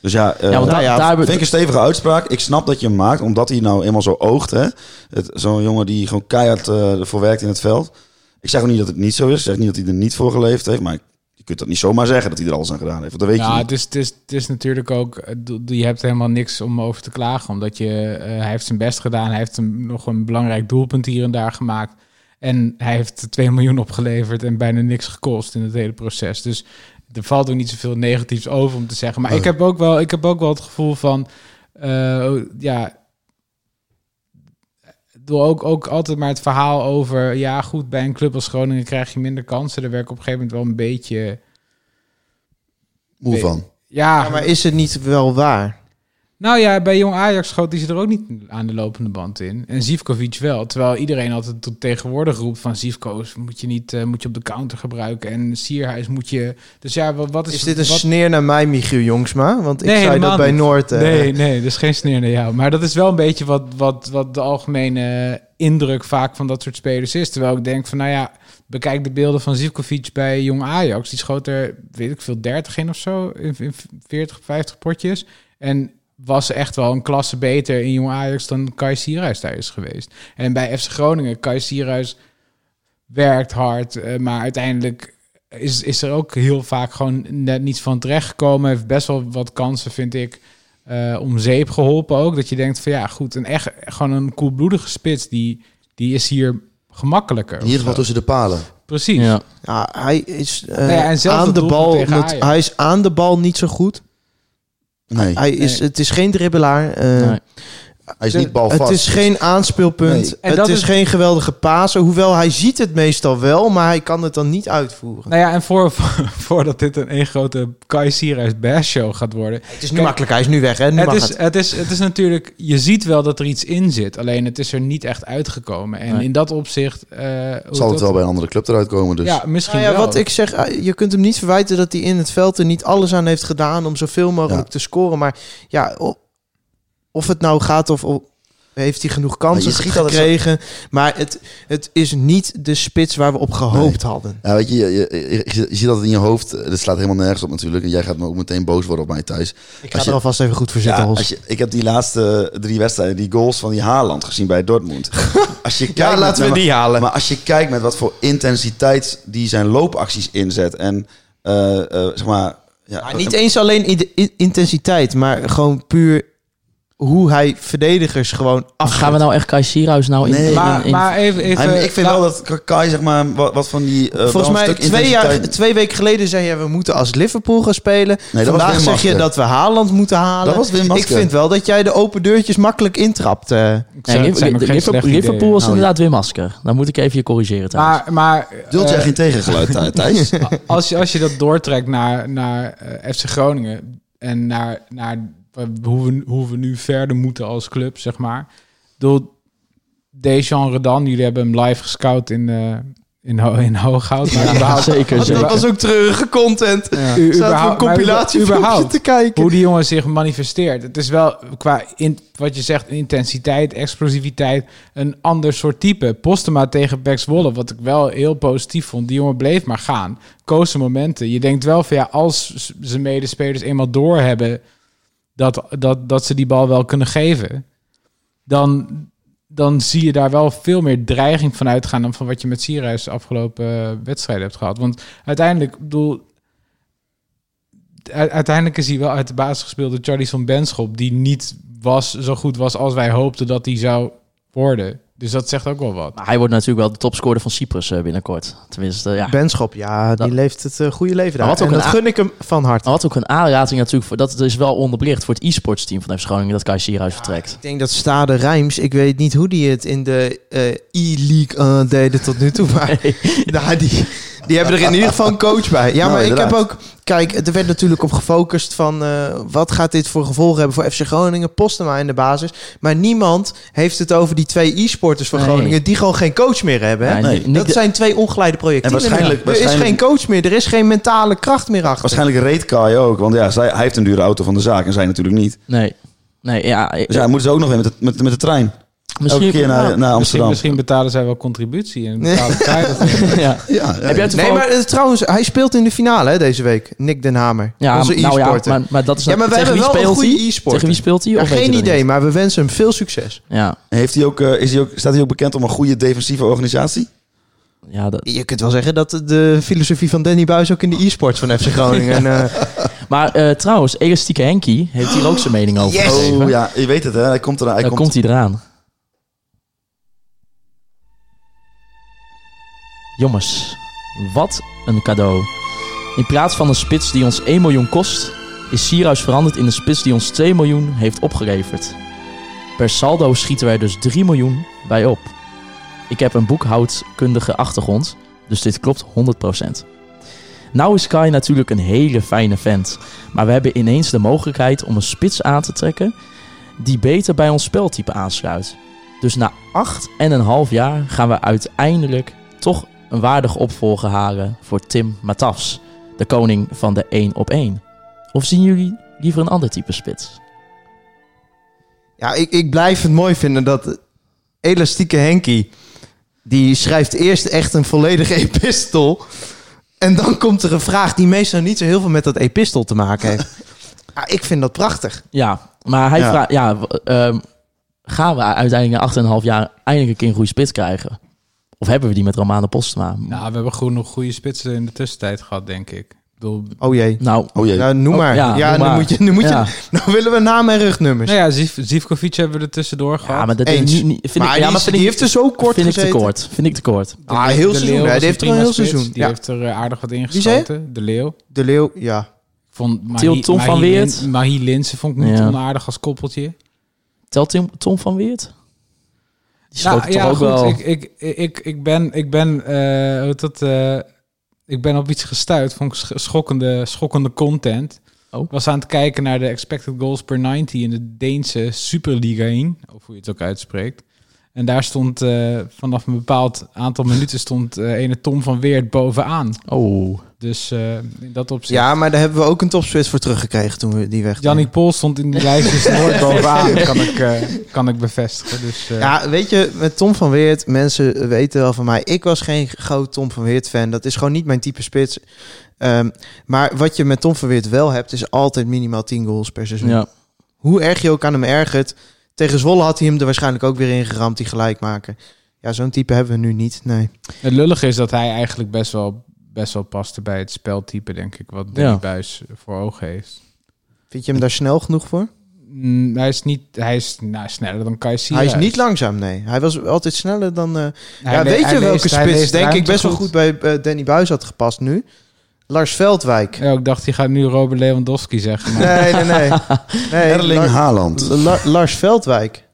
Dus ja, eh, Ja, want nou ja, daar hebben vind ik een stevige uitspraak. Ik snap dat je hem maakt, omdat hij nou eenmaal zo oogt. hè. Het- Zo'n jongen die gewoon keihard eh, ervoor werkt in het veld. Ik zeg ook niet dat het niet zo is. Ik zeg niet dat hij er niet voor geleefd heeft. Maar je kunt dat niet zomaar zeggen dat hij er alles aan gedaan heeft. Want dat weet je Ja, niet. het is, het, is, het is natuurlijk ook, eh, je hebt helemaal niks om over te klagen. Omdat je, eh, hij heeft zijn best gedaan. Hij heeft een, nog een belangrijk doelpunt hier en daar gemaakt. En hij heeft 2 miljoen opgeleverd en bijna niks gekost in het hele proces. Dus er valt ook niet zoveel negatiefs over om te zeggen. Maar ik, heb ook wel, ik heb ook wel het gevoel van, eh, ja, door ook, ook altijd maar het verhaal over, ja goed, bij een club als Groningen krijg je minder kansen. Daar werk ik op een gegeven moment wel een beetje... Moe van. Ja, Ja, maar is het niet wel waar? Nou ja, bij Jong Ajax schoot hij ze er ook niet aan de lopende band in. En Zivkovic wel. Terwijl iedereen altijd tot tegenwoordig roept van Zivko's moet je niet eh, moet je op de counter gebruiken. En Sierhuis moet je... Dus ja, wat, wat is... Is dit een wat, sneer naar mij, Michiel Jongsma? Want ik Nee, zei dat bij. Noord... eh, Nee, nee, dat is geen sneer naar jou. Maar dat is wel een beetje wat, wat, wat de algemene indruk vaak van dat soort spelers is. Terwijl ik denk van, nou ja, bekijk de beelden van Zivkovic bij Jong Ajax. Die schoot er, weet ik veel, 30 in of zo, in, in 40, 50 potjes. En was echt wel een klasse beter in Jong Ajax dan Kai Sierhuis daar is geweest. En bij FC Groningen, Kai Sierhuis werkt hard, eh, maar uiteindelijk is, is er ook heel vaak gewoon net niets van terecht gekomen. Heeft best wel wat kansen, vind ik, eh, om zeep geholpen ook. Dat je denkt van ja, goed, een echt gewoon een koelbloedige spits, die, die is hier gemakkelijker. In ieder geval tussen de palen. Precies. Ja. Ja, hij is eh, Nou aan de bal. met- hij is aan de bal niet zo goed. Nee, Hij is, Nee. Het is geen dribbelaar. eh, Nee. Hij is de- niet balvast. Het is geen aanspeelpunt. Nee. En Het dat is, is- geen geweldige pasen. Hoewel hij ziet het meestal wel, maar hij kan het dan niet uitvoeren. Nou ja, en voor, (laughs) voordat dit een één grote Kai Sierhuis bash show gaat worden, het is nu Kijk, makkelijk. Hij is nu weg. Hè? Nu Het mag is, het. het, is, het is natuurlijk, je ziet wel dat er iets in zit, alleen het is er niet echt uitgekomen. En Nee. in dat opzicht. eh, Zal het dat- wel bij een andere club eruit komen. Dus. Ja, misschien Nou ja, wel. wat ik zeg, eh, je kunt hem niet verwijten dat hij in het veld er niet alles aan heeft gedaan om zoveel mogelijk Ja. te scoren. Maar ja, o- of het nou gaat of, of heeft hij genoeg Maar kansen zo- gekregen. Maar het, het is niet de spits waar we op gehoopt hadden. Ja, weet je, je, je, je- je ziet altijd in je hoofd, eh, dit slaat helemaal nergens op natuurlijk. En jij gaat me ook meteen boos worden op mij thuis. Ik ga er alvast even goed voor zitten, Ja, als je, ik heb die laatste drie wedstrijden, die goals van die Haaland gezien bij Dortmund. (laughs) Als je kijkt Ja, met- laten we maar- die halen. Maar als je kijkt met wat voor intensiteit die zijn loopacties inzet. En eh, zeg maar... Ja, Maar niet eens alleen in de in- intensiteit, maar gewoon puur hoe hij verdedigers gewoon af. Gaan we nou echt Kai Sierhuis nou in... Nee, in- maar, in- maar even. even Hij- ik vind nou, wel dat Kai, zeg maar, wat, wat van die... eh, Volgens mij twee, jaar, twee weken geleden zei je we moeten als Liverpool gaan spelen. Nee, dat was Vandaag zeg je dat we Haaland moeten halen. Dat was Wim ik vind wel dat jij de open deurtjes makkelijk intrapt. eh. ik Nee, Liverpool, Liverpool ideeën. was Nou, inderdaad Wim Masker. Dan moet ik even je corrigeren trouwens. Maar, maar Duld jij eh, geen tegengeluid, Thij- (laughs) Thijs? als, je, als je dat doortrekt naar, naar FC Groningen en naar, naar hoe, we, hoe we nu verder moeten als club, zeg maar. Door Dejan Redan, jullie hebben hem live gescout in, eh in, Ho- in Hooghout. Maar Ja, überhaupt- zeker, Dat zeker. was ook treurige content. u- we een compilatie überhaupt, te kijken. hoe die jongen zich manifesteert. Het is wel qua in, wat je zegt, intensiteit, explosivititeit, een ander soort type. Postema tegen Bex Wolle, wat ik wel heel positief vond. Die jongen bleef maar gaan. Koos momenten. Je denkt wel van ja, als z- zijn medespelers eenmaal doorhebben dat, dat, dat ze die bal wel kunnen geven, dan, dan zie je daar wel veel meer dreiging van uitgaan dan van wat je met Sierhuis de afgelopen eh, wedstrijden hebt gehad. Want uiteindelijk, bedoel, uiteindelijk is hij wel uit de basis gespeeld door Charlison Benschop, die niet was, zo goed was als wij hoopten dat hij zou worden. Dus dat zegt ook wel wat. Maar hij wordt natuurlijk wel de topscorer van Cyprus eh, binnenkort. Tenminste, ja. Benschop, ja, die Dat- leeft het eh, goede leven daar. Wat ook en dat gun ik hem van harte. Maar wat ook een aanrating natuurlijk voor... Dat is wel onderbelicht voor het e-sports team van FC Groningen... dat Kai Sierhuis vertrekt. Ik denk dat Stade Rijms, ik weet niet hoe die het in de eh, E-League eh, deden tot nu toe, maar (laughs) nou, die, die hebben er in ieder geval een coach bij. Ja, Nou, maar ik heb ook, kijk, er werd natuurlijk op gefocust van eh, wat gaat dit voor gevolgen hebben voor FC Groningen, Postema in de basis. Maar niemand heeft het over die twee e-sporters van Nee. Groningen die gewoon geen coach meer hebben. Hè? Nee, Dat de- zijn twee ongeleide projecten. En waarschijnlijk- er is waarschijnlijk- geen coach meer, er is geen mentale kracht meer achter. Waarschijnlijk reed Kai ook. Want ja, zij, hij heeft een dure auto van de zaak en zij natuurlijk niet. Nee. Nee, ja. Dus ja, moeten ze ook nog weer met de, met, met de trein. Misschien, Elke keer naar, naar Amsterdam. misschien betalen zij wel contributie en betalen zij dat. (laughs) ja. Ja, Heb jij Nee, maar eh, trouwens, hij speelt in de finale hè, deze week. Nick Den Hamer. ja, onze nou ja, e-sporter. maar, maar dat is Ja, maar we tegen hebben wie wel een speelt goede hij? e-sporter. Tegen wie speelt hij? Ja, geen idee, niet? maar we wensen hem veel succes. Ja, Heeft hij ook, eh, is hij ook, staat hij ook bekend om een goede defensieve organisatie? ja dat, Je kunt wel zeggen dat de filosofie van Danny Buis ook in de e-sports van FC Groningen. (laughs) en, eh, maar eh, trouwens, Elastieke Henkie heeft hier ook zijn mening over Yes! Oh ja, je weet het hè. Hij komt er hij Dan komt, komt hij eraan. Jongens, wat een cadeau. In plaats van een spits die ons 1 miljoen kost, is Sierhuis veranderd in een spits die ons 2 miljoen heeft opgeleverd. Per saldo schieten wij dus 3 miljoen bij op. Ik heb een boekhoudkundige achtergrond, dus dit klopt 100%. Nou is Kai natuurlijk een hele fijne vent, maar we hebben ineens de mogelijkheid om een spits aan te trekken die beter bij ons speltype aansluit. Dus na acht en een half jaar gaan we uiteindelijk toch een waardige opvolger halen voor Tim Matafs, de koning van de 1 op 1. Of zien jullie liever een ander type spits? ja, ik, ik blijf het mooi vinden dat elastieke Henkie... die schrijft eerst echt een volledige (laughs) epistel... en dan komt er een vraag die meestal niet zo heel veel met dat epistel te maken heeft. (laughs) ja, ik vind dat prachtig. Ja, maar hij Ja. vraagt, ja, ehm, gaan we uiteindelijk na acht en een half jaar eindelijk een keer een goede spits krijgen? Of hebben we die met Romane Postma? Nou, we hebben gewoon nog goede spitsen in de tussentijd gehad, denk ik. Ik bedoel, Oh jee. Nou, Oh jee. Ja, noem Oh, maar. ja, Ja, noem nu maar. moet je... Nu, moet Ja. je, nou willen we namen en rugnummers. nou ja, Ziv Zivkovic hebben we er tussendoor gehad. ja, maar dat Eens. is niet, niet- vind maar ik, die, ja, maar vind die ik, heeft er zo kort vind ik te kort. Vind ik te kort. De Ah, heel de seizoen, Die heeft er een heel seizoen. Die Ja. heeft er eh, aardig wat ingeschoten. De Leeuw. De Leeuw, ja. Til- Mahi- Tom van Weert. Mahi Linsen vond ik niet onaardig als koppeltje. Telt Tim, Tom van Weert? Die Nou, toch ja, ook goed. wel... Ik, ik, ik, ik ben, ik ben, dat, eh, ik ben op iets gestuurd van sch- schokkende, schokkende content. Oh. Ik was aan het kijken naar de expected goals per 90 in de Deense Superliga 1, of hoe je het ook uitspreekt. En daar stond eh, vanaf een bepaald aantal minuten stond eh ene Tom van Weert bovenaan. Oh, Dus eh, in dat opzicht. Ja, maar daar hebben we ook een topspits voor teruggekregen toen we die weg. Jannik Pol stond in die lijstjes nooit (laughs) bovenaan, kan ik, eh, kan ik bevestigen. Dus, eh, Ja, weet je, met Tom van Weert, mensen weten wel van mij, ik was geen groot Tom van Weert fan. Dat is gewoon niet mijn type spits. Ehm, maar wat je met Tom van Weert wel hebt, is altijd minimaal 10 goals per seizoen. ja. Hoe erg je ook aan hem ergert. Tegen Zwolle had hij hem er waarschijnlijk ook weer ingeramd, die gelijk maken. Ja, zo'n type hebben we nu niet, nee. Het lullige is dat hij eigenlijk best wel, best wel paste bij het speltype, denk ik, wat Danny Ja. Buis voor ogen heeft. Vind je hem daar snel genoeg voor? Mm, hij is niet, hij is nou, sneller dan Kai Hij is niet langzaam, nee. Hij was altijd sneller dan... eh, Hij ja, weet je welke leest- spits denk ik best wel goed bij eh, Danny Buis had gepast nu? Lars Veldwijk. Ja, ik dacht, hij gaat nu Robert Lewandowski zeggen. Maar Nee, nee, nee. (laughs) nee Erling Haaland. La- Lars Veldwijk.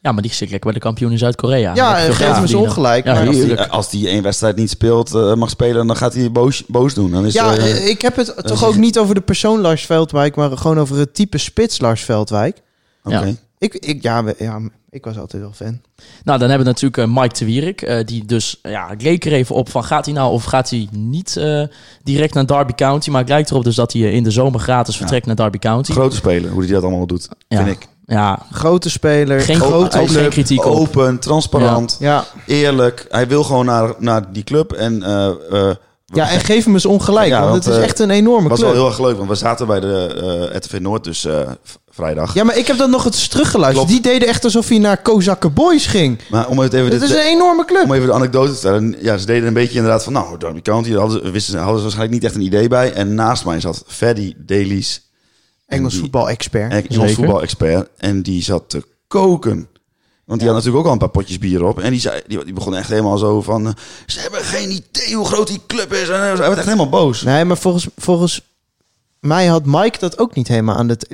ja, maar die zit lekker bij de kampioen in Zuid-Korea. Ja, Lekker veel geef geld hem eens verdienen. ongelijk. Ja, maar- Als die, als die één wedstrijd niet speelt, eh, mag spelen, dan gaat hij boos, boos doen. Dan is, ja, eh, eh, ik heb het toch ook niet over de persoon Lars Veldwijk, maar gewoon over het type spits Lars Veldwijk. oké. ja. Ik, ik, ja, we- ja, ik was altijd wel fan. Nou, dan hebben we natuurlijk eh, Mike de Wierik. eh, die dus, ja, ik leek er even op van gaat hij nou of gaat hij niet eh, direct naar Derby County. Maar het lijkt erop dus dat hij in de zomer gratis vertrekt naar Derby County. Grote speler, hoe hij dat allemaal doet, Ja. vind ik. Ja, Grote speler, geen, grote geen club. kritiek op. Open, transparant, Ja. eerlijk. Hij wil gewoon naar, naar die club. En eh, eh, ja, en geef hem eens ongelijk, Ja, want want, het is echt een enorme was club. wel heel erg leuk, want we zaten bij de eh RTV Noord dus eh, vrijdag. Ja, maar ik heb dat nog eens teruggeluisterd. Klopt. Die deden echt alsof hij naar Kozakke Boys ging. Maar om het even Het dit- is een enorme club. Om even de anekdote te vertellen. Ja, ze deden een beetje inderdaad van... Nou, Derby County hadden, ze- wisten, ze- hadden ze waarschijnlijk niet echt een idee bij. En naast mij zat Freddy Dailies. En Engels voetbal-expert. Engels voetbal-expert. En die zat te koken. Want die had natuurlijk ook al een paar potjes bier op. En die, zei, die, die begon echt helemaal zo van... eh, ze hebben geen idee hoe groot die club is. En hij werd echt helemaal boos. Nee, maar volgens, volgens mij had Mike dat ook niet helemaal aan het.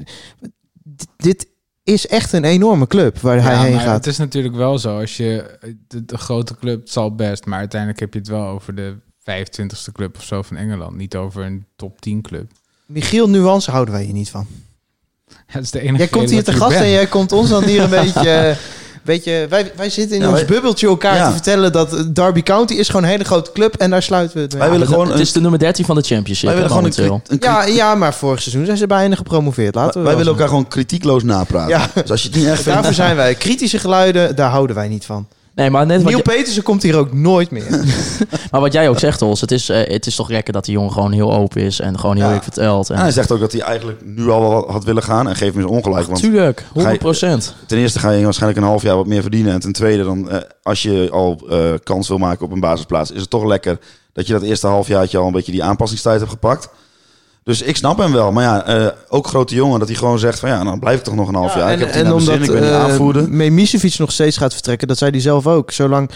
Dit is echt een enorme club waar hij Ja, heen maar gaat. Het is natuurlijk wel zo. Als je de, de grote club het zal best, maar uiteindelijk heb je het wel over de 25ste club of zo van Engeland, niet over een top 10 club. Michiel Nuance houden wij hier niet van. (laughs) Het is de enige Jij komt hier te gast en jij komt ons dan hier een (laughs) beetje... eh, Beetje, wij, wij zitten in Ja, ons wij- bubbeltje elkaar Ja. te vertellen dat Derby County is gewoon een hele grote club en daar sluiten we het mee Wij willen gewoon het een, is de nummer 13 van de championship. wij willen gewoon een, Ja, ja, maar vorig seizoen zijn ze bijna gepromoveerd. Laten we wij willen elkaar gewoon kritiekloos napraten. Ja. Dus als je het niet echt vindt... Daarvoor zijn wij. Kritische geluiden, daar houden wij niet van. Nee, maar net wat, Neil je- Petersen komt hier ook nooit meer. (laughs) maar wat jij ook zegt, Hols, het is, eh, het is toch lekker dat die jongen gewoon heel open is en gewoon heel Ja. eerlijk vertelt. En, hij zegt ook dat hij eigenlijk nu al wel had willen gaan. En geef hem eens ongelijk. Want Tuurlijk, 100 Ga je- procent. ten eerste ga je waarschijnlijk een half jaar wat meer verdienen. En ten tweede, dan, eh, als je al eh, kans wil maken op een basisplaats... is het toch lekker dat je dat eerste halfjaartje al een beetje die aanpassingstijd hebt gepakt. Dus ik snap hem wel. Maar ja, eh, ook grote jongen dat hij gewoon zegt van... ja, dan blijf ik toch nog een half jaar. ik heb het naar mijn zin, ik ben niet eh. Memisevic nog steeds gaat vertrekken, dat zei hij zelf ook. Zolang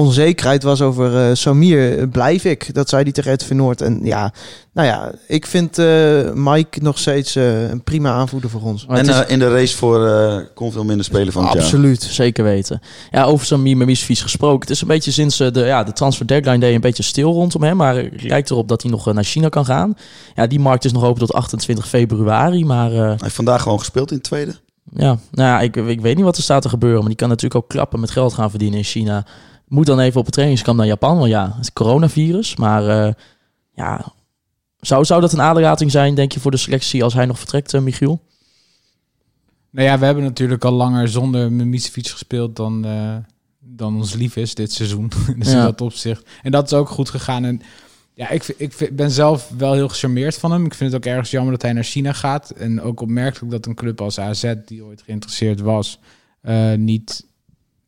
onzekerheid was over eh, Samir, eh, blijf ik. Dat zei hij tegen Ed van Noord. En ja, nou ja, ik vind eh, Mike nog steeds eh, een prima aanvoerder voor ons. Maar En is- eh, in de race voor eh kon veel minder spelen van het jaar. Absoluut. Zeker weten. Ja, over Samir Memisevic gesproken. Het is een beetje sinds de, ja, de transfer deadline day een beetje stil rondom hem. Maar het lijkt erop dat hij nog naar China kan gaan. Ja, die markt is nog open tot 28 februari. Maar eh, Hij heeft vandaag gewoon gespeeld in het tweede. ja, nou ja, ik, ik weet niet wat er staat te gebeuren. Maar die kan natuurlijk ook klappen met geld gaan verdienen in China. Moet dan even op het trainingskamp naar Japan. Want ja, het coronavirus. Maar eh, ja, zou, zou dat een aderlating zijn, denk je, voor de selectie als hij nog vertrekt, eh, Michiel? Nou ja, we hebben natuurlijk al langer zonder Mimicevic gespeeld dan, eh, dan ons lief is dit seizoen. (laughs) dus in dat opzicht. En dat is ook goed gegaan. En ja, ik, ik ben zelf wel heel gecharmeerd van hem. Ik vind het ook ergens jammer dat hij naar China gaat. En ook opmerkelijk dat een club als AZ, die ooit geïnteresseerd was, niet,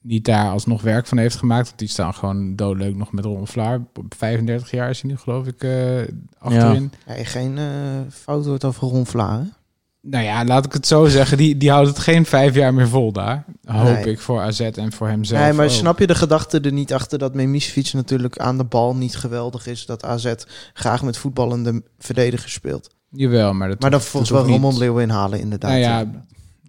niet daar alsnog werk van heeft gemaakt. Want die staan gewoon doodleuk nog met Ron Vlaar. Op 35 jaar is hij nu, geloof ik, eh, achterin. Nee, geen eh, fout wordt over Ron Vlaar. hè? Nou ja, laat ik het zo zeggen. Die, die houdt het geen vijf jaar meer vol daar. Hoop Nee. ik voor AZ en voor hemzelf. Nee, maar ook. snap je de gedachte er niet achter dat Memisevic natuurlijk aan de bal niet geweldig is? Dat AZ graag met voetballende verdedigers speelt. Jawel, maar dat Maar dan hoeft- volgens dat wel hoeft niet. Ramon Leeuw inhalen inderdaad. Nou ja,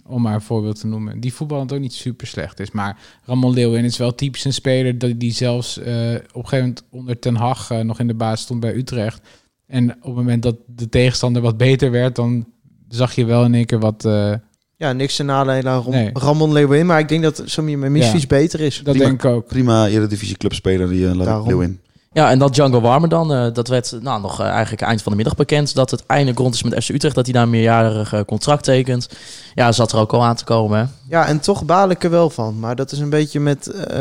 om maar een voorbeeld te noemen. Die voetballend ook niet super slecht is. Maar Ramon Leeuwin is wel typisch een speler dat die zelfs eh, op een gegeven moment onder Ten Hag eh, nog in de baas stond bij Utrecht. En op het moment dat de tegenstander wat beter werd, dan zag je wel in één keer wat. eh, Ja, niks te nadelen aan Ram- Nee. Ramon Leeuwin. Maar ik denk dat Samir Memisevic Ja. beter is. dat Prima. denk ik ook. Prima Eredivisie clubspeler die uh, Daarom. Ja, en dat Django Warmer dan, eh, dat werd nou, nog eh, eigenlijk eind van de middag bekend. Dat het eindelijk rond is met FC Utrecht, dat hij daar een meerjarig eh, contract tekent. Ja, zat er ook al aan te komen. Hè? Ja, en toch baal ik er wel van. Maar dat is een beetje met eh,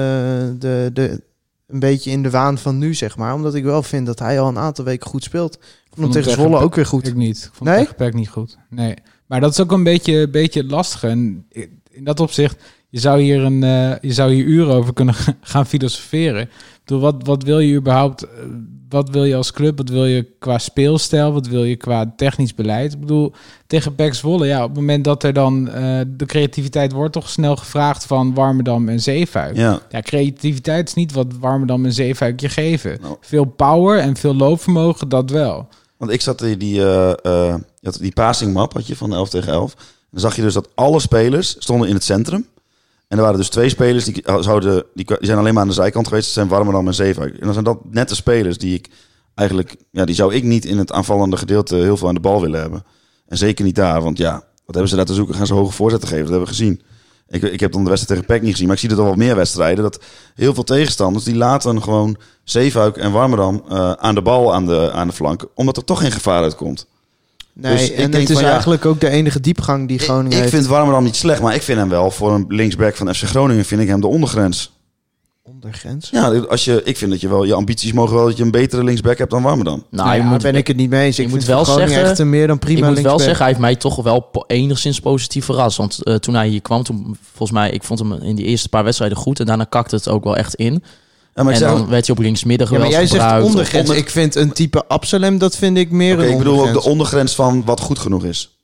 de, de, een beetje in de waan van nu, zeg maar. Omdat ik wel vind dat hij al een aantal weken goed speelt. Ik vond hem tegen Zwolle ook weer goed. Ik niet. Ik vond Nee? Peck niet goed. Nee. Maar dat is ook een beetje, beetje lastig. En in dat opzicht, je zou hier, een, eh, je zou hier uren over kunnen (laughs) gaan filosoferen. Bedoel, wat, wat wil je überhaupt... eh, Wat wil je als club? Wat wil je qua speelstijl? Wat wil je qua technisch beleid? Ik bedoel, tegen Pek Zwolle, ja, op het moment dat er dan... eh, de creativiteit wordt toch snel gevraagd van Warmerdam en Zeefuik. Ja, Ja, creativiteit is niet wat Warmerdam en Zeefuik je geven. Nou. Veel power en veel loopvermogen, dat wel. want ik zat die, die, had die passing map had je van 11 tegen 11. Dan zag je dus dat alle spelers stonden in het centrum. En er waren dus twee spelers die, zouden, die, zijn alleen maar aan de zijkant geweest. Dat zijn Warmerdam en Zeefuik. En dan zijn dat net de spelers die ik eigenlijk... Ja, die zou ik niet in het aanvallende gedeelte heel veel aan de bal willen hebben. En zeker niet daar, want ja, wat hebben ze daar te zoeken? Gaan ze hoge voorzetten geven? Dat hebben we gezien. Ik, ik heb dan de wedstrijd tegen PEC niet gezien, maar ik zie het al wat meer wedstrijden. Dat heel veel tegenstanders, die laten gewoon Zeefuik en Warmerdam eh, aan de bal aan de, aan de flank. Omdat er toch geen gevaar uitkomt. Nee, Dus ik en het is van, ja, eigenlijk ook de enige diepgang die Groningen Ik, ik heeft. vind Warmerdam niet slecht, maar ik vind hem wel voor een linksback van FC Groningen vind ik hem de ondergrens. Ondergrens. Ja, als je, ik vind dat je wel, je ambities mogen wel dat je een betere linksback hebt dan Warmerdam. Nou, Nou, moet, ben ik het niet mee eens. je Ik moet vind wel Groningen zeggen- echt een meer dan prima ik moet wel zeggen, hij heeft mij toch wel po- enigszins positief verrast. Want eh, toen hij hier kwam, toen, volgens mij, ik vond hem in die eerste paar wedstrijden goed. En daarna kakte het ook wel echt in. Ja, maar en dan werd hij op linksmidden Ja, maar jij zegt ondergrens. onder- Ik vind een type Absalem, dat vind ik meer een ik bedoel ook de ondergrens van wat goed genoeg is.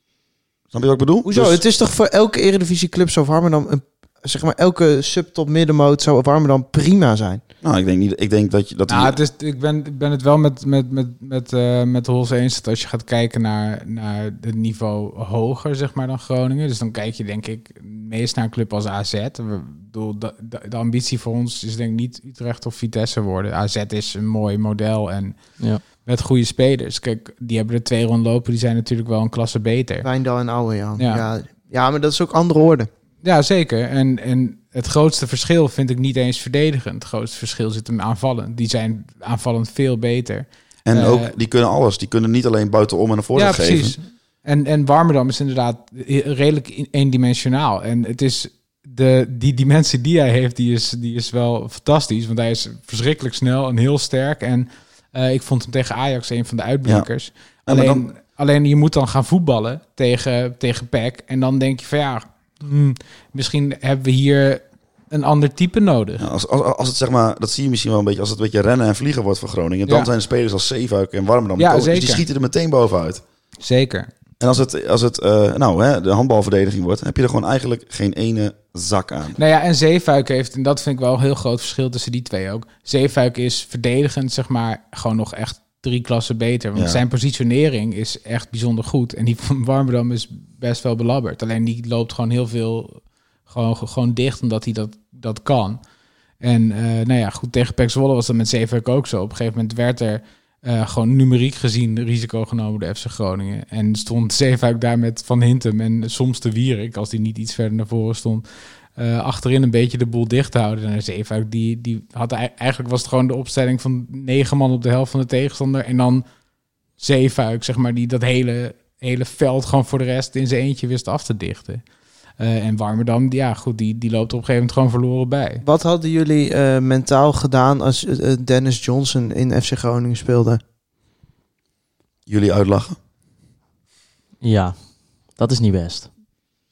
Snap je wat ik bedoel? Hoezo? Dus- het is toch voor elke eredivisieclub zo warmer dan een, zeg maar, elke subtop middenmoot zou Warmerdam prima zijn. Nou, ik denk, niet, ik denk dat je dat Nou, die- het is, ik, ben, ik ben het wel met, met, met, met, eh met Hols eens dat als je gaat kijken naar, naar het niveau hoger zeg maar, dan Groningen. Dus dan kijk je denk ik meest naar een club als AZ. We, bedoel, de, de, de ambitie voor ons is denk ik niet Utrecht of Vitesse worden. AZ is een mooi model en Ja. met goede spelers. Kijk, die hebben er twee rondlopen, die zijn natuurlijk wel een klasse beter. Wijndal en Ouwejan. Ja. Ja. Ja, maar dat is ook andere orde. Ja, zeker. En, en het grootste verschil vind ik niet eens verdedigend. Het grootste verschil zit hem aanvallend. Die zijn aanvallend veel beter. en eh, ook, die kunnen alles. Die kunnen niet alleen buitenom en een voorzet ja, geven. precies. En, en Warmerdam is inderdaad redelijk eendimensionaal. En het is de, die dimensie die hij heeft, die is, die is wel fantastisch. Want hij is verschrikkelijk snel en heel sterk. En eh, ik vond hem tegen Ajax een van de uitblinkers. Ja, alleen, dan- alleen je moet dan gaan voetballen tegen, tegen PEC. En dan denk je van ja, hmm, misschien hebben we hier een ander type nodig. Ja, als, als, als het zeg maar, dat zie je misschien wel een beetje, als het een beetje rennen en vliegen wordt voor Groningen, dan Ja. zijn de spelers als Zeefuik en Warmerdam, Ja, dus die schieten er meteen bovenuit. Zeker. En als het, als het eh, nou, hè, de handbalverdediging wordt, heb je er gewoon eigenlijk geen ene zak aan. Nou ja, en Zeefuik heeft, en dat vind ik wel een heel groot verschil tussen die twee ook. Zeefuik is verdedigend, zeg maar, gewoon nog echt drie klassen beter. Want Ja. zijn positionering is echt bijzonder goed. En die van Warmerdam is best wel belabberd. Alleen die loopt gewoon heel veel gewoon, gewoon dicht, omdat hij dat, dat kan. En eh, nou ja, goed, tegen Pek Zwolle was dat met Zeefuik ook zo. Op een gegeven moment werd er eh, gewoon numeriek gezien risico genomen door FC Groningen. En stond Zeefuik daar met Van Hintem en soms de Wierik, als die niet iets verder naar voren stond, eh, achterin een beetje de boel dicht te houden. En Zeefuik, die, die had ei- eigenlijk was het gewoon de opstelling van negen man op de helft van de tegenstander. En dan Zeefuik, zeg maar, die dat hele, hele veld gewoon voor de rest in zijn eentje wist af te dichten. Eh, en Warmerdam, die- ja goed, die, die loopt op een gegeven moment gewoon verloren bij. Wat hadden jullie eh, mentaal gedaan als Dennis Johnson in FC Groningen speelde? Jullie uitlachen. Ja, dat is niet best.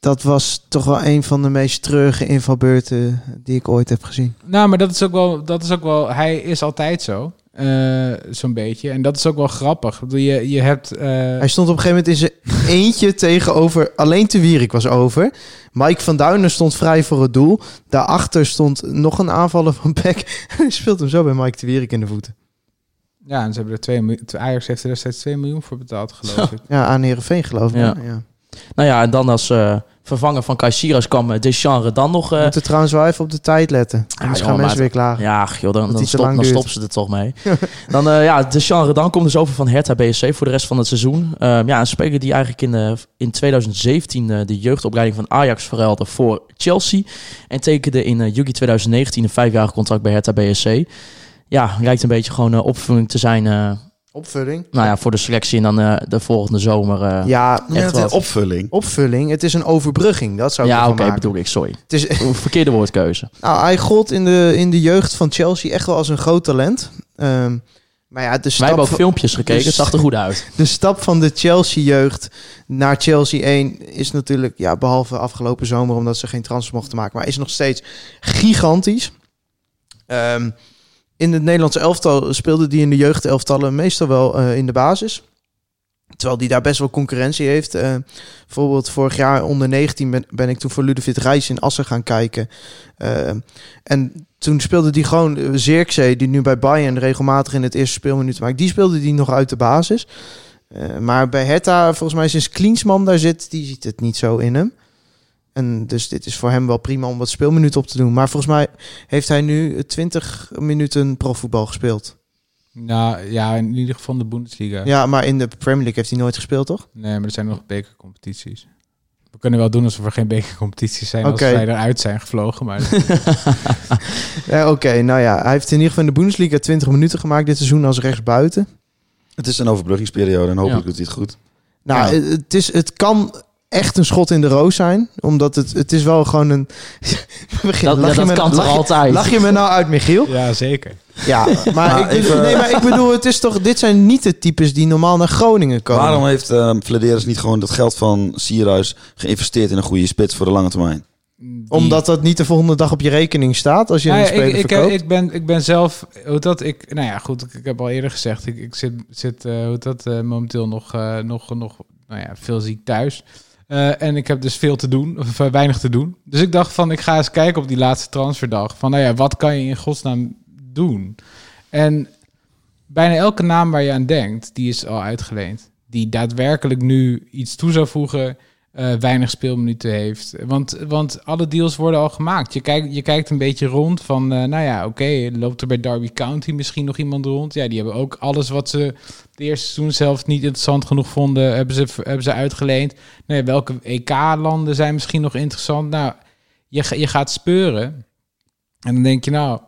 Dat was toch wel een van de meest treurige invalbeurten die ik ooit heb gezien. Nou, maar dat is ook wel, dat is ook wel hij is altijd zo. eh, Zo'n beetje. En dat is ook wel grappig. Je, je hebt. eh, Hij stond op een gegeven moment in zijn eentje (laughs) tegenover... Alleen te Wierik was over. Mike van Duinen stond vrij voor het doel. Daarachter stond nog een aanvaller van Beck. (laughs) Hij speelt hem zo bij Mike de Wierik in de voeten. ja, en ze hebben er 2 miljoen. Ajax heeft er destijds 2 miljoen voor betaald, geloof ik. Ja, aan Heerenveen geloof ik. Ja. Ja. Nou ja, en dan als eh, vervanger van Kai Sierras kwam eh, Deschamps dan nog... Eh, moeten trouwens wel even op de tijd letten. Anders jongen, gaan mensen weer klagen. Ja, joh, dan, dan, stop, dan stoppen ze er toch mee. (laughs) dan eh ja, de Redan komt dus over van Hertha BSC voor de rest van het seizoen. Ehm, ja, een speler die eigenlijk in, in 2017 eh, de jeugdopleiding van Ajax verruilde voor Chelsea. En tekende in juli 2019 een vijfjarig contract bij Hertha BSC. Ja, lijkt een beetje gewoon opvulling te zijn Opvulling. nou ja, voor de selectie en dan eh, de volgende zomer. eh, Ja, Echt opvulling. opvulling. Het is een overbrugging. Dat zou ik ja oké, bedoel ik, sorry. Het is, Verkeerde woordkeuze. (laughs) nou, hij gold in de, in de jeugd van Chelsea echt wel als een groot talent. Ehm, maar ja, de Wij stap, hebben ook van- filmpjes gekeken, het zag er goed uit. (laughs) de stap van de Chelsea-jeugd naar Chelsea 1 is natuurlijk, ja, behalve afgelopen zomer omdat ze geen transfer mochten maken, maar is nog steeds gigantisch. Ehm, in het Nederlandse elftal speelde die in de jeugdelftallen meestal wel eh, in de basis. Terwijl die daar best wel concurrentie heeft. Eh, bijvoorbeeld vorig jaar onder 19 ben, ik toen voor Ludovic Reis in Assen gaan kijken. Eh, en toen speelde die gewoon Zirkzee, die nu bij Bayern regelmatig in het eerste speelminuut maakt. Die speelde die nog uit de basis. Maar bij Hertha, volgens mij sinds Klinsman daar zit, die ziet het niet zo in hem. En dus dit is voor hem wel prima om wat speelminuten op te doen. Maar volgens mij heeft hij nu 20 minuten profvoetbal gespeeld. Nou ja, in ieder geval in de Bundesliga. Ja, maar in de Premier League heeft hij nooit gespeeld, toch? Nee, maar er zijn nog bekercompetities. We kunnen wel doen alsof er geen bekercompetities zijn als wij eruit zijn gevlogen. Maar (laughs) Ja, Oké, nou ja, hij heeft in ieder geval in de Bundesliga 20 minuten gemaakt dit seizoen als rechtsbuiten. Het is een overbruggingsperiode en hopelijk Ja. doet hij het goed. Nou, Ja. het is, het kan echt een schot in de roos zijn. Omdat het, het is wel gewoon een... (laughs) Begin- Dat, lach ja, je dat me- kan lach altijd? Lach je me nou uit, Michiel? ja, zeker. Ja, (laughs) maar, Maar ik, even- nee, maar ik bedoel, het is toch, dit zijn niet de types die normaal naar Groningen komen. Waarom heeft uh, Flederis niet gewoon dat geld van Sierhuis geïnvesteerd in een goede spits voor de lange termijn? Die- Omdat dat niet de volgende dag op je rekening staat als je Nou een ja, speler ik, ik, verkoopt. ik, ben, ik ben zelf, hoe dat ik, nou ja, goed, ik, ik heb al eerder gezegd, ik, ik zit, zit eh, hoe dat, eh, momenteel nog, eh, nog, nog nou ja, veel ziek thuis. Eh, en ik heb dus veel te doen, of eh, weinig te doen. Dus ik dacht van, ik ga eens kijken op die laatste transferdag. Van, nou ja, wat kan je in godsnaam doen? En bijna elke naam waar je aan denkt, die is al uitgeleend. Die daadwerkelijk nu iets toe zou voegen, eh, weinig speelminuten heeft. Want, want alle deals worden al gemaakt. Je kijkt, je kijkt een beetje rond van, eh, nou ja, oké, loopt er bij Derby County misschien nog iemand rond? Ja, die hebben ook alles wat ze de eerste seizoen zelf niet interessant genoeg vonden, hebben ze, hebben ze uitgeleend. Nou welke EK-landen zijn misschien nog interessant? Nou, je, je gaat speuren. En dan denk je, nou,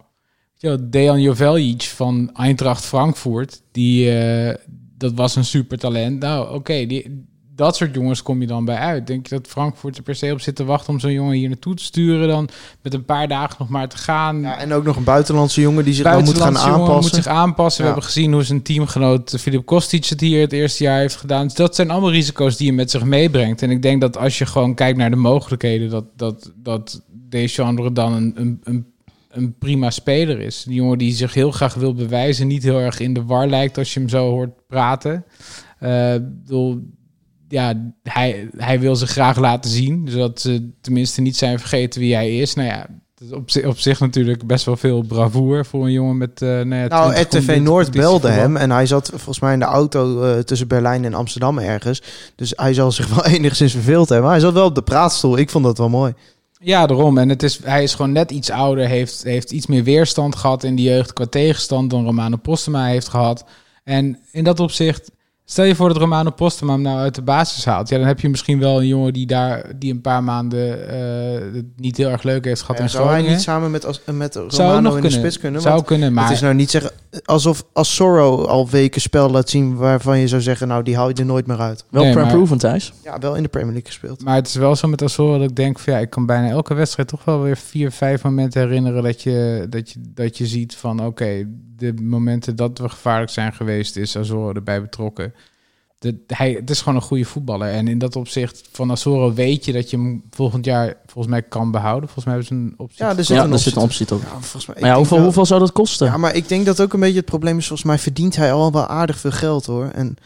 Yo, Dejan van Eintracht Frankfurt, die, eh, dat was een supertalent. Nou, oké, die dat soort jongens kom je dan bij uit. Denk je dat Frankfurt er per se op zit te wachten om zo'n jongen hier naartoe te sturen, dan met een paar dagen nog maar te gaan? Ja, en ook nog een buitenlandse jongen die zich dan moet gaan aanpassen. moet zich aanpassen. We hebben gezien hoe zijn teamgenoot Filip Kostic het hier het eerste jaar heeft gedaan. Dus dat zijn allemaal risico's die je met zich meebrengt. En ik denk dat als je gewoon kijkt naar de mogelijkheden, dat, dat, dat Deschamps dan een, een, een, een prima speler is. Die jongen die zich heel graag wil bewijzen, niet heel erg in de war lijkt als je hem zo hoort praten. Ik bedoel, ja, hij, hij wil zich graag laten zien, zodat ze tenminste niet zijn vergeten wie hij is. Nou ja, dat is op, zi- op zich natuurlijk best wel veel bravoer voor een jongen met... eh nou, ja, Nou, 20 RTV competitie- Noord belde hem en hij zat volgens mij in de auto eh, tussen Berlijn en Amsterdam ergens. Dus hij zal zich wel (laughs) enigszins verveeld hebben. Maar hij zat wel op de praatstoel. Ik vond dat wel mooi. Ja, daarom. En het is, hij is gewoon net iets ouder, heeft, heeft iets meer weerstand gehad in de jeugd qua tegenstand dan Romano Postema heeft gehad. En in dat opzicht, stel je voor dat Romano Postema hem nou uit de basis haalt. Ja, dan heb je misschien wel een jongen die daar die een paar maanden eh, het niet heel erg leuk heeft gehad Ja, in zou hij niet samen met, als, met Zou Romano nog in de kunnen. spits kunnen? Zou kunnen, maar Het is nou niet zeggen alsof als Sorrow al weken spel laat zien waarvan je zou zeggen, nou die hou je er nooit meer uit. Wel Nee, proven, Thijs. Ja, wel in de Premier League gespeeld. Maar het is wel zo met Azor dat ik denk van ja, ik kan bijna elke wedstrijd toch wel weer vier, vijf momenten herinneren dat je, dat je, dat je ziet van oké, de momenten dat we gevaarlijk zijn geweest is Azor erbij betrokken. De, hij, het is gewoon een goede voetballer. En in dat opzicht van Azoro weet je dat je hem volgend jaar volgens mij kan behouden. Volgens mij hebben ze een optie. Ja, er zit Ja, een er zit een optie optie toch. Ja, volgens mij, Maar ja, hoeveel, wel- hoeveel zou dat kosten? Ja, maar ik denk dat ook een beetje het probleem is. Volgens mij verdient hij al wel aardig veel geld hoor. En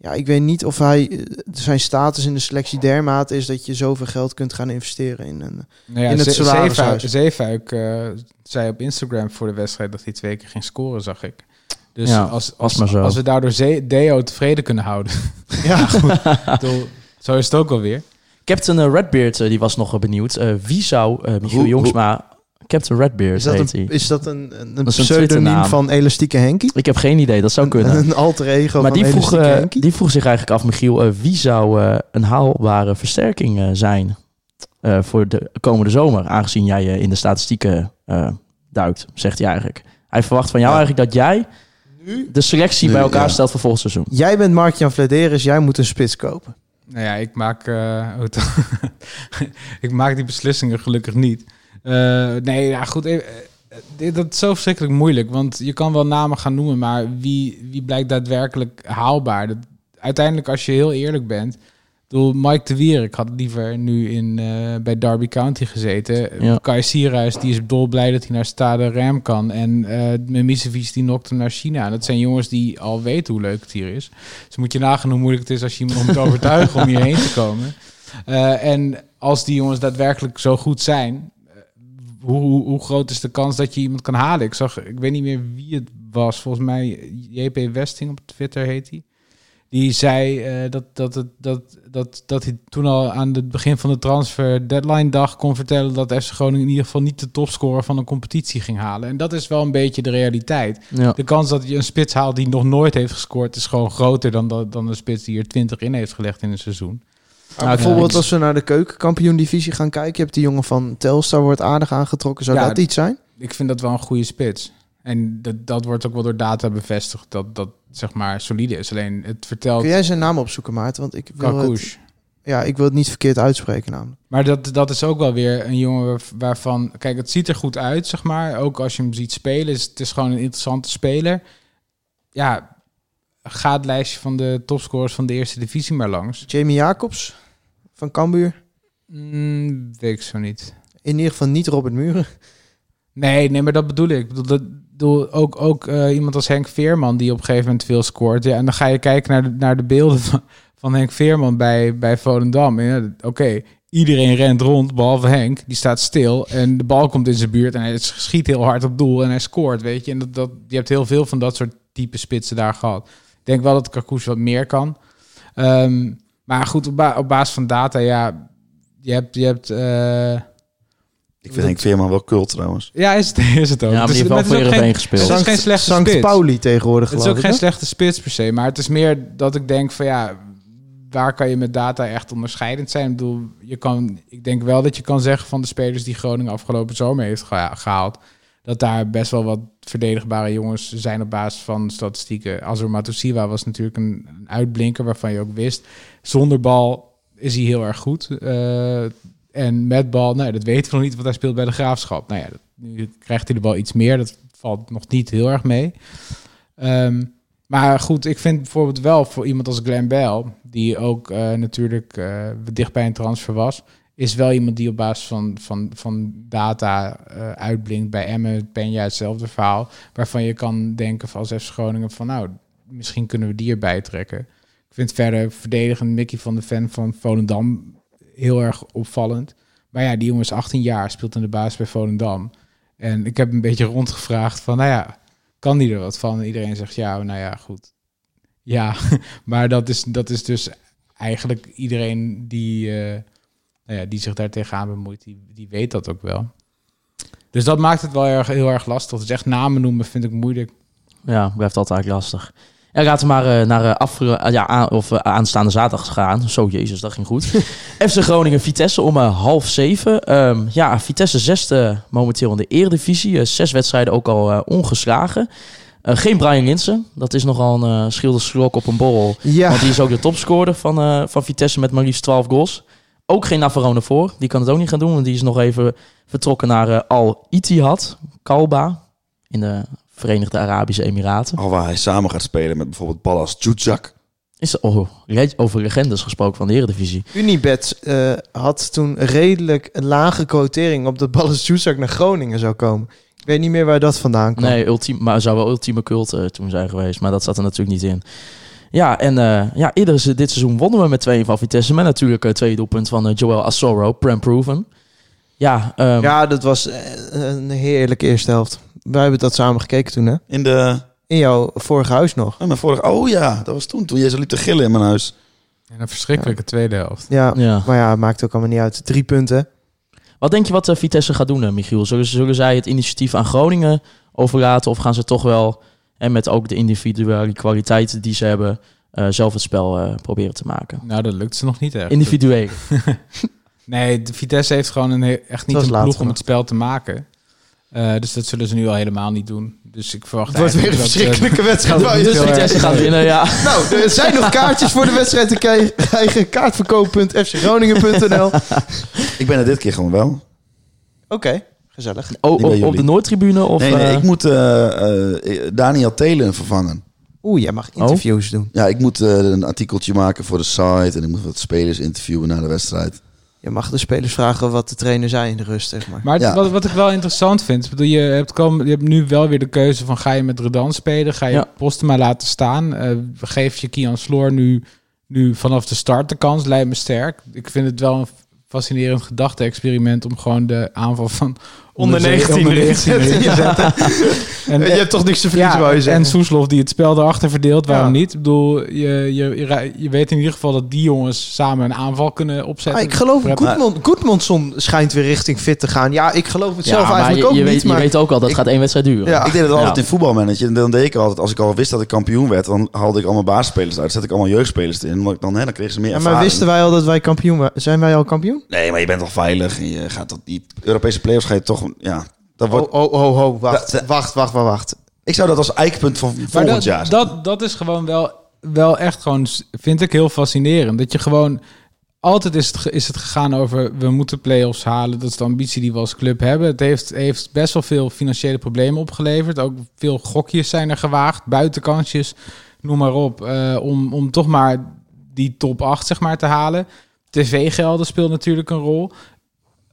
ja, ik weet niet of hij eh, zijn status in de selectie dermate is dat je zoveel geld kunt gaan investeren in een. Nou ja, in het salarishuis. Zeefuik- eh, zei op Instagram voor de wedstrijd dat hij twee keer ging scoren, zag ik. Dus Ja, als, als, maar zo. als we daardoor Zee- Deo tevreden kunnen houden. (laughs) Ja, goed. Zo is het ook alweer. Captain eh, Redbeard die was nog benieuwd. Eh, wie zou eh Michiel Hoe- Jongsma... Captain Redbeard Is dat heet een, hij. is dat een, een, een is een pseudoniem van Elastieke Henkie? Ik heb geen idee, dat zou kunnen. een alter ego maar van die vroeg, Elastieke Henkie? die vroeg zich eigenlijk af, Michiel, eh, wie zou eh, een haalbare versterking eh, zijn eh, voor de komende zomer, aangezien jij in de statistieken eh, duikt, zegt hij eigenlijk. Hij verwacht van jou Ja. eigenlijk dat jij de selectie Nu, bij elkaar ja. stelt voor volgend seizoen. Jij bent Mark-Jan Vladeris, jij moet een spits kopen. Nou ja, ik maak, eh, (laughs) ik maak die beslissingen gelukkig niet. Eh, nee, ja, goed. eh, eh, dit- dat is zo verschrikkelijk moeilijk. Want je kan wel namen gaan noemen, maar wie, wie blijkt daadwerkelijk haalbaar? Dat, uiteindelijk, als je heel eerlijk bent. Ik bedoel, Mike de Wierik had liever nu in, bij Derby County gezeten. Ja. Kai Sierhuis, die is dolblij dat hij naar Stade Ram kan. En eh Mimicevic, die nokt hem naar China. Dat zijn jongens die al weten hoe leuk het hier is. Dus moet je nagaan hoe moeilijk het is als je iemand moet (laughs) overtuigen om hierheen te komen. En als die jongens daadwerkelijk zo goed zijn, hoe, hoe, hoe groot is de kans dat je iemand kan halen? Ik zag, ik weet niet meer wie het was, volgens mij JP Westing op Twitter heet hij. Die zei eh, dat, dat, het, dat, dat, dat hij toen al aan het begin van de transfer deadline dag kon vertellen dat FC Groningen in ieder geval niet de topscorer van een competitie ging halen. En dat is wel een beetje de realiteit. Ja. De kans dat je een spits haalt die nog nooit heeft gescoord is gewoon groter dan, dat, dan een spits die er 20 in heeft gelegd in een seizoen. Nou, bijvoorbeeld als we naar de keukenkampioen-divisie gaan kijken. Je hebt die jongen van Telstar wordt aardig aangetrokken. Zou Ja, dat iets zijn? Ik vind dat wel een goede spits. En dat, dat wordt ook wel door data bevestigd dat dat zeg maar solide is. Alleen het vertelt Kun jij zijn naam opzoeken, Maarten? Want ik wil, het, ja, ik wil het niet verkeerd uitspreken namelijk. Maar dat, dat is ook wel weer een jongen waar- waarvan... Kijk, het ziet er goed uit, zeg maar. Ook als je hem ziet spelen. Is, het is gewoon een interessante speler. Ja, ga het lijstje van de topscorers van de eerste divisie maar langs. Jamie Jacobs van Cambuur. Mm, weet ik zo niet. In ieder geval niet Robert Muren. Nee, nee, maar dat bedoel ik. Ik bedoel, dat, bedoel, ook, ook eh, iemand als Henk Veerman die op een gegeven moment veel scoort. Ja, en dan ga je kijken naar de, naar de beelden van, van Henk Veerman bij, bij Volendam. En ja, Oké, iedereen rent rond, behalve Henk. Die staat stil en de bal komt in zijn buurt en hij schiet heel hard op doel en hij scoort, weet je. En dat, dat, je hebt heel veel van dat soort type spitsen daar gehad. Ik denk wel dat Karkoes wat meer kan. Ehm, maar goed, op, ba- op basis van data, ja, je hebt... Je hebt eh, Ik vind Henk Veerman wel cult trouwens. ja, is het, is het ook. Ja, maar die is- heeft wel voor gespeeld. Het is geen slechte Sankt spits. Pauli tegenwoordig Het is ook ik, geen slechte spits per se. Maar het is meer dat ik denk van ja, waar kan je met data echt onderscheidend zijn? Ik bedoel, je kan, ik denk wel dat je kan zeggen van de spelers die Groningen afgelopen zomer heeft geha- gehaald. Dat daar best wel wat verdedigbare jongens zijn op basis van statistieken. Azur Matusiwa was natuurlijk een, uitblinker waarvan je ook wist. Zonder bal is hij heel erg goed. Eh, en met bal, nou, dat weten we nog niet, want hij speelt bij de Graafschap. Nou ja, dat, nu krijgt hij er wel iets meer. Dat valt nog niet heel erg mee. Ehm, maar goed, ik vind bijvoorbeeld wel voor iemand als Glenn Bell, die ook eh, natuurlijk eh, dicht bij een transfer was, is wel iemand die op basis van, van, van data eh, uitblinkt. Bij Emmen, Penja hetzelfde verhaal, waarvan je kan denken van als FC Groningen van nou, misschien kunnen we die erbij trekken. Ik vind verder verdedigend Mickey van de Ven van Volendam heel erg opvallend. Maar ja, die jongen is 18 jaar, speelt in de basis bij Volendam. En ik heb een beetje rondgevraagd van, nou ja, kan die er wat van? En iedereen zegt ja, nou ja, goed. Ja, (laughs) maar dat is, dat is dus eigenlijk iedereen die, eh, nou ja, die zich daar tegenaan bemoeit, die, die weet dat ook wel. Dus dat maakt het wel erg, heel erg lastig. Dus echt namen noemen vind ik moeilijk. Ja, blijft altijd lastig. Ja, laten we maar eh, naar eh, af, eh, ja, aan, of, aanstaande zaterdag gaan. Zo, jezus, dat ging goed. (laughs) FC Groningen Vitesse om half zeven. Ehm, ja, Vitesse zesde momenteel in de eredivisie. Zes wedstrijden ook al eh, ongeslagen. Eh, geen Brian Linsen. Dat is nogal een uh, schilderslok op een borrel. Ja, Want die is ook de topscorer van, eh, van Vitesse met maar liefst 12 goals. Ook geen Navarone voor. Die kan het ook niet gaan doen. Want die is nog even vertrokken naar eh, Al Ittihad, Kalba. In de Verenigde Arabische Emiraten. Al waar hij samen gaat spelen met bijvoorbeeld Ballas Djudjak. Is er oh, over legendes gesproken van de Eredivisie. Unibet eh, had toen redelijk een lage quotering op dat Ballas Juice naar Groningen zou komen. Ik weet niet meer waar dat vandaan kwam. Nee, ultiem, maar het zou wel ultieme cult eh, toen zijn geweest. Maar dat zat er natuurlijk niet in. Ja, en eh, ja, eerder dit seizoen wonnen we met twee van Vitesse. Met natuurlijk uh, twee doelpunt van uh, Joel Asoro, Prem Proven. Ja, um, Ja, dat was eh, een heerlijke eerste helft. Wij hebben dat samen gekeken toen, hè? In de... In jouw vorige huis nog. Oh, mijn vorige... oh ja, dat was toen. Toen jij zo liep te gillen in mijn huis. En een verschrikkelijke tweede helft. Ja, ja. maar ja, het maakt ook allemaal niet uit. Drie punten. Wat denk je wat uh, Vitesse gaat doen, Michiel? Zullen, zullen zij het initiatief aan Groningen overlaten? Of gaan ze toch wel, en met ook de individuele kwaliteiten die ze hebben, uh, zelf het spel proberen te maken? Nou, dat lukt ze nog niet echt. Individueel. (laughs) (laughs) nee, de Vitesse heeft gewoon een, echt niet een ploeg om het spel te maken. Uh, dus dat zullen ze nu al helemaal niet doen. Dus ik verwacht Het wordt weer een verschrikkelijke (laughs) wedstrijd. Dat, dus Vitesse gaat winnen, ja. Nou, er zijn nog kaartjes voor de wedstrijd te krijgen. Kaartverkoop.fcgroningen.nl Ik ben er dit keer gewoon wel. Oké, okay, gezellig. O, op, op de Noordtribune? Of, nee, nee, ik moet uh, uh, Daniel Telen vervangen. Oeh, jij mag interviews oh? doen. Ja, ik moet uh, een artikeltje maken voor de site en ik moet wat spelers interviewen na de wedstrijd. Je mag de spelers vragen wat de trainer zei in de rust, zeg maar. Maar ja. wat, wat ik wel interessant vind, bedoel, je, hebt kom, je hebt nu wel weer de keuze van ga je met Redan spelen, ga je ja. Postema laten staan, uh, geef je Kian Sloor nu, nu vanaf de start de kans, lijkt me sterk. Ik vind het wel een fascinerend gedachte-experiment om gewoon de aanval van onder 19 onder 19 (laughs) te zetten. (laughs) en, je hebt toch niks te verliezen, ja, je En Soeslof die het spel erachter verdeelt, waarom ja. niet? Ik bedoel, je, je, je weet in ieder geval dat die jongens samen een aanval kunnen opzetten. Ah, ik geloof, Goedmondson schijnt weer richting fit te gaan. Ja, ik geloof het zelf ja, eigenlijk je, ook je niet. Weet, maar je weet ook al, dat ik, gaat één wedstrijd duren. Ja. Ik deed het altijd in voetbalmanager. En dan deed ik altijd, als ik al wist dat ik kampioen werd, dan haalde ik allemaal baasspelers uit. Zet ik allemaal jeugdspelers in. Dan, dan, hè, dan kregen ze meer ervaring. maar wisten wij al dat wij kampioen waren? Zijn wij al kampioen? Nee, maar je bent al veilig. En je gaat tot die Europese play-offs ga je toch... Ja, dat wordt... Oh, oh, oh, oh, wacht, dat, wacht, wacht, wacht, wacht. Ik zou dat als eikpunt van volgend dat, jaar dat, dat is gewoon wel, wel echt gewoon, vind ik heel fascinerend. Dat je gewoon, altijd is het, is het gegaan over, we moeten play-offs halen. Dat is de ambitie die we als club hebben. Het heeft, heeft best wel veel financiële problemen opgeleverd. Ook veel gokjes zijn er gewaagd, buitenkansjes, noem maar op. Uh, om, om toch maar die top 8 zeg maar, te halen. TV-gelden speelt natuurlijk een rol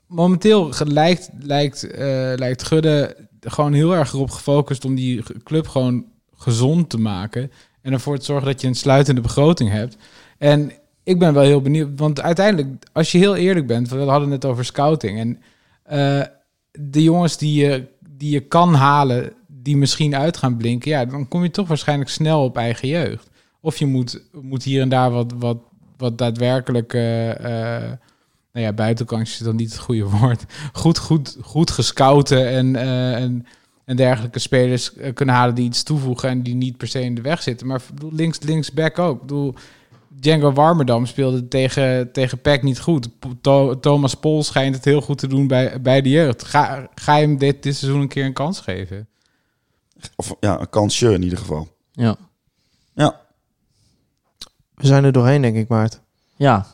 momenteel lijkt, lijkt, uh, lijkt Gudde gewoon heel erg erop gefocust om die club gewoon gezond te maken. En ervoor te zorgen dat je een sluitende begroting hebt. En ik ben wel heel benieuwd, want uiteindelijk, als je heel eerlijk bent, we hadden het over scouting. En eh, de jongens die je, die je kan halen, die misschien uit gaan blinken, ja, dan kom je toch waarschijnlijk snel op eigen jeugd. Of je moet, moet hier en daar wat, wat, wat daadwerkelijk, eh, nou ja, buitenkantjes is dan niet het goede woord, goed, goed, goed gescouten en, eh, en, en dergelijke spelers eh, kunnen halen die iets toevoegen en die niet per se in de weg zitten. Maar ik bedoel, links, linksback ook. Ik bedoel, Django Warmerdam speelde tegen, tegen PEC niet goed. To- Thomas Pol schijnt het heel goed te doen bij, bij de jeugd. Ga, ga je hem dit, dit seizoen een keer een kans geven? Of ja, een kansje in ieder geval. Ja. Ja. We zijn er doorheen, denk ik, Maart. Ja.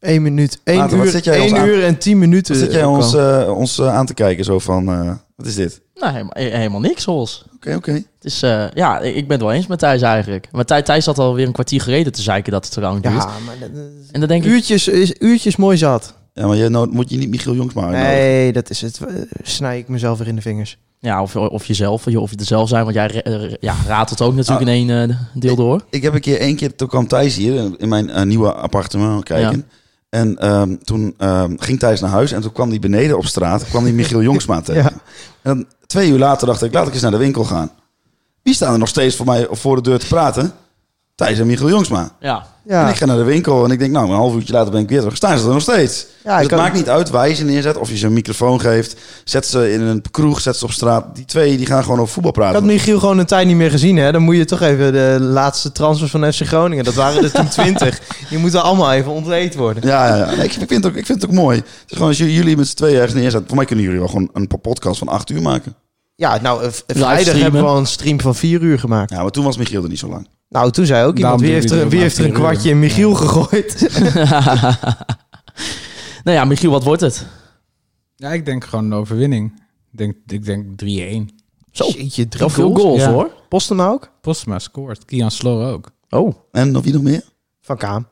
1 minuut, 1 Maarten, wat uur, zit jij ons 1 aan- uur en 10 minuten. Zit jij eh, ons, kan. eh, ons eh, aan te kijken zo van, eh, wat is dit? Nou, helemaal, he- helemaal niks, Hols. Oké, oké. Het is, eh, ja, ik ben het wel eens met Thijs eigenlijk. Maar Thij- Thijs had alweer een kwartier gereden te zeiken dat het te lang duurt. ja, maar dat- dat- En dan denk ik, uurtjes, is, uurtjes mooi zat. Ja, maar je nood- moet je niet Michiel Jongsma uitnodigen? Nee, dat is het. Eh, Snij ik mezelf weer in de vingers. ja, of, of jezelf, of je, of je er zelf zijn. Want jij eh, ja, raadt het ook natuurlijk Ah. in één eh, deel door. Ik heb een keer, één keer, toen kwam Thijs hier in mijn eh, nieuwe appartement kijken. En ehm, toen ehm, ging Thijs naar huis en toen kwam hij beneden op straat, kwam hij Michiel (laughs) Jongsma tegen. Ja. En dan, twee uur later dacht ik, laat ik eens naar de winkel gaan. Wie staan er nog steeds voor mij voor de deur te praten? Thijs en Michiel Jongsma. Ja, En Ja, ik ga naar de winkel en ik denk, nou, een half uurtje later ben ik weer terug. Staan ze er nog steeds? ja dus het maakt niet uit waar je ze neerzet, of je ze een microfoon geeft. Zet ze in een kroeg, zet ze op straat. Die twee die gaan gewoon over voetbal Ik had praten. Michiel gewoon een tijd niet meer gezien. Hè? Dan moet je toch even de laatste transfers van FC Groningen. Dat waren er toen (laughs) 20. Die moeten allemaal even ontleed worden. Ja, ja. Nee, ik, ik vind het ook, ik vind het ook mooi. Het is gewoon als jullie met z'n tweeën ergens neerzetten. Voor mij kunnen jullie wel gewoon een podcast van acht uur maken. Ja, nou, eh, vrijdag hebben we al een stream van 4 uur gemaakt. Ja, maar toen was Michiel er niet zo lang. Nou, toen zei ook iemand, Daarom wie heeft er, wie heeft er een vier kwartje in Michiel gegooid? (laughs) (laughs) nou ja, Michiel, wat wordt het? Ja, ik denk gewoon een overwinning. Ik denk, ik denk 3-1. Zo, Jeetje, drie veel goals Ja. hoor. Postema ook? Postma scoort. Kian Sloor ook. Oh, En nog wie nog meer? Van Kaam.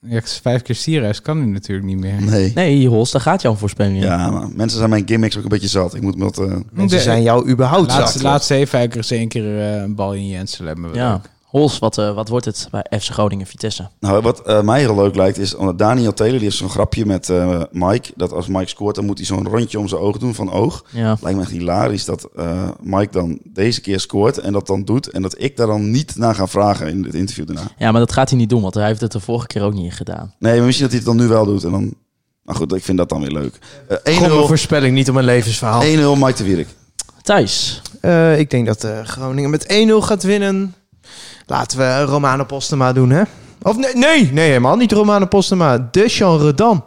Ja, vijf keer Sierhuis kan nu natuurlijk niet meer. Nee. nee, Hols, daar gaat jouw voorspelling in. Ja, maar mensen zijn mijn gimmicks ook een beetje zat. Ik moet met... eh, Mensen De- zijn jou überhaupt Laatste, zat. laatste even eens één keer eh, een bal in Jensen hebben we Ja. Hols, wat, eh, wat wordt het bij FC Groningen Vitesse? Nou, wat eh, mij heel leuk lijkt is... omdat Daniel Taylor die heeft zo'n grapje met eh, Mike. Dat als Mike scoort, dan moet hij zo'n rondje om zijn ogen doen van oog. Ja. Lijkt me echt hilarisch dat eh, Mike dan deze keer scoort en dat dan doet. En dat ik daar dan niet naar ga vragen in het interview daarna. ja, maar dat gaat hij niet doen, want hij heeft het de vorige keer ook niet gedaan. Nee, maar misschien dat hij het dan nu wel doet. En dan... Nou goed, ik vind dat dan weer leuk. Eh, 1-0 Gewoon een voorspelling, niet om een levensverhaal. 1-0 Mike de Wierik. Thijs, Eh, ik denk dat eh, Groningen met 1-0 gaat winnen. Laten we Romano Postema doen, hè? Of nee, nee, nee helemaal niet Romano Postema. Deschamps Redan.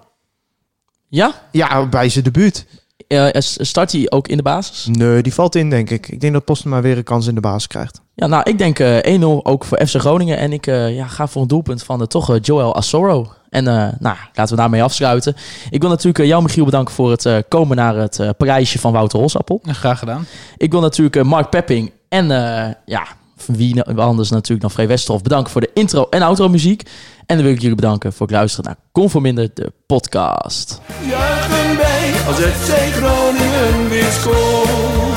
ja? Ja, bij zijn debuut. Eh, start hij ook in de basis? Nee, die valt in, denk ik. Ik denk dat Postema weer een kans in de basis krijgt. Ja, nou, ik denk eh 1-0 ook voor FC Groningen. En ik eh, ja, ga voor een doelpunt van de toch eh, Joel Asoro. En eh, nou, laten we daarmee afsluiten. Ik wil natuurlijk eh, jou, Michiel, bedanken voor het eh, komen naar het eh prijsje van Wouter Holsappel. Graag gedaan. Ik wil natuurlijk eh, Mark Pepping en eh, ja, wie anders natuurlijk dan Free Westerhof bedanken voor de intro en outro muziek. En dan wil ik jullie bedanken voor het luisteren naar Conforminder, de podcast. Juichen wij als FC Groningen weer.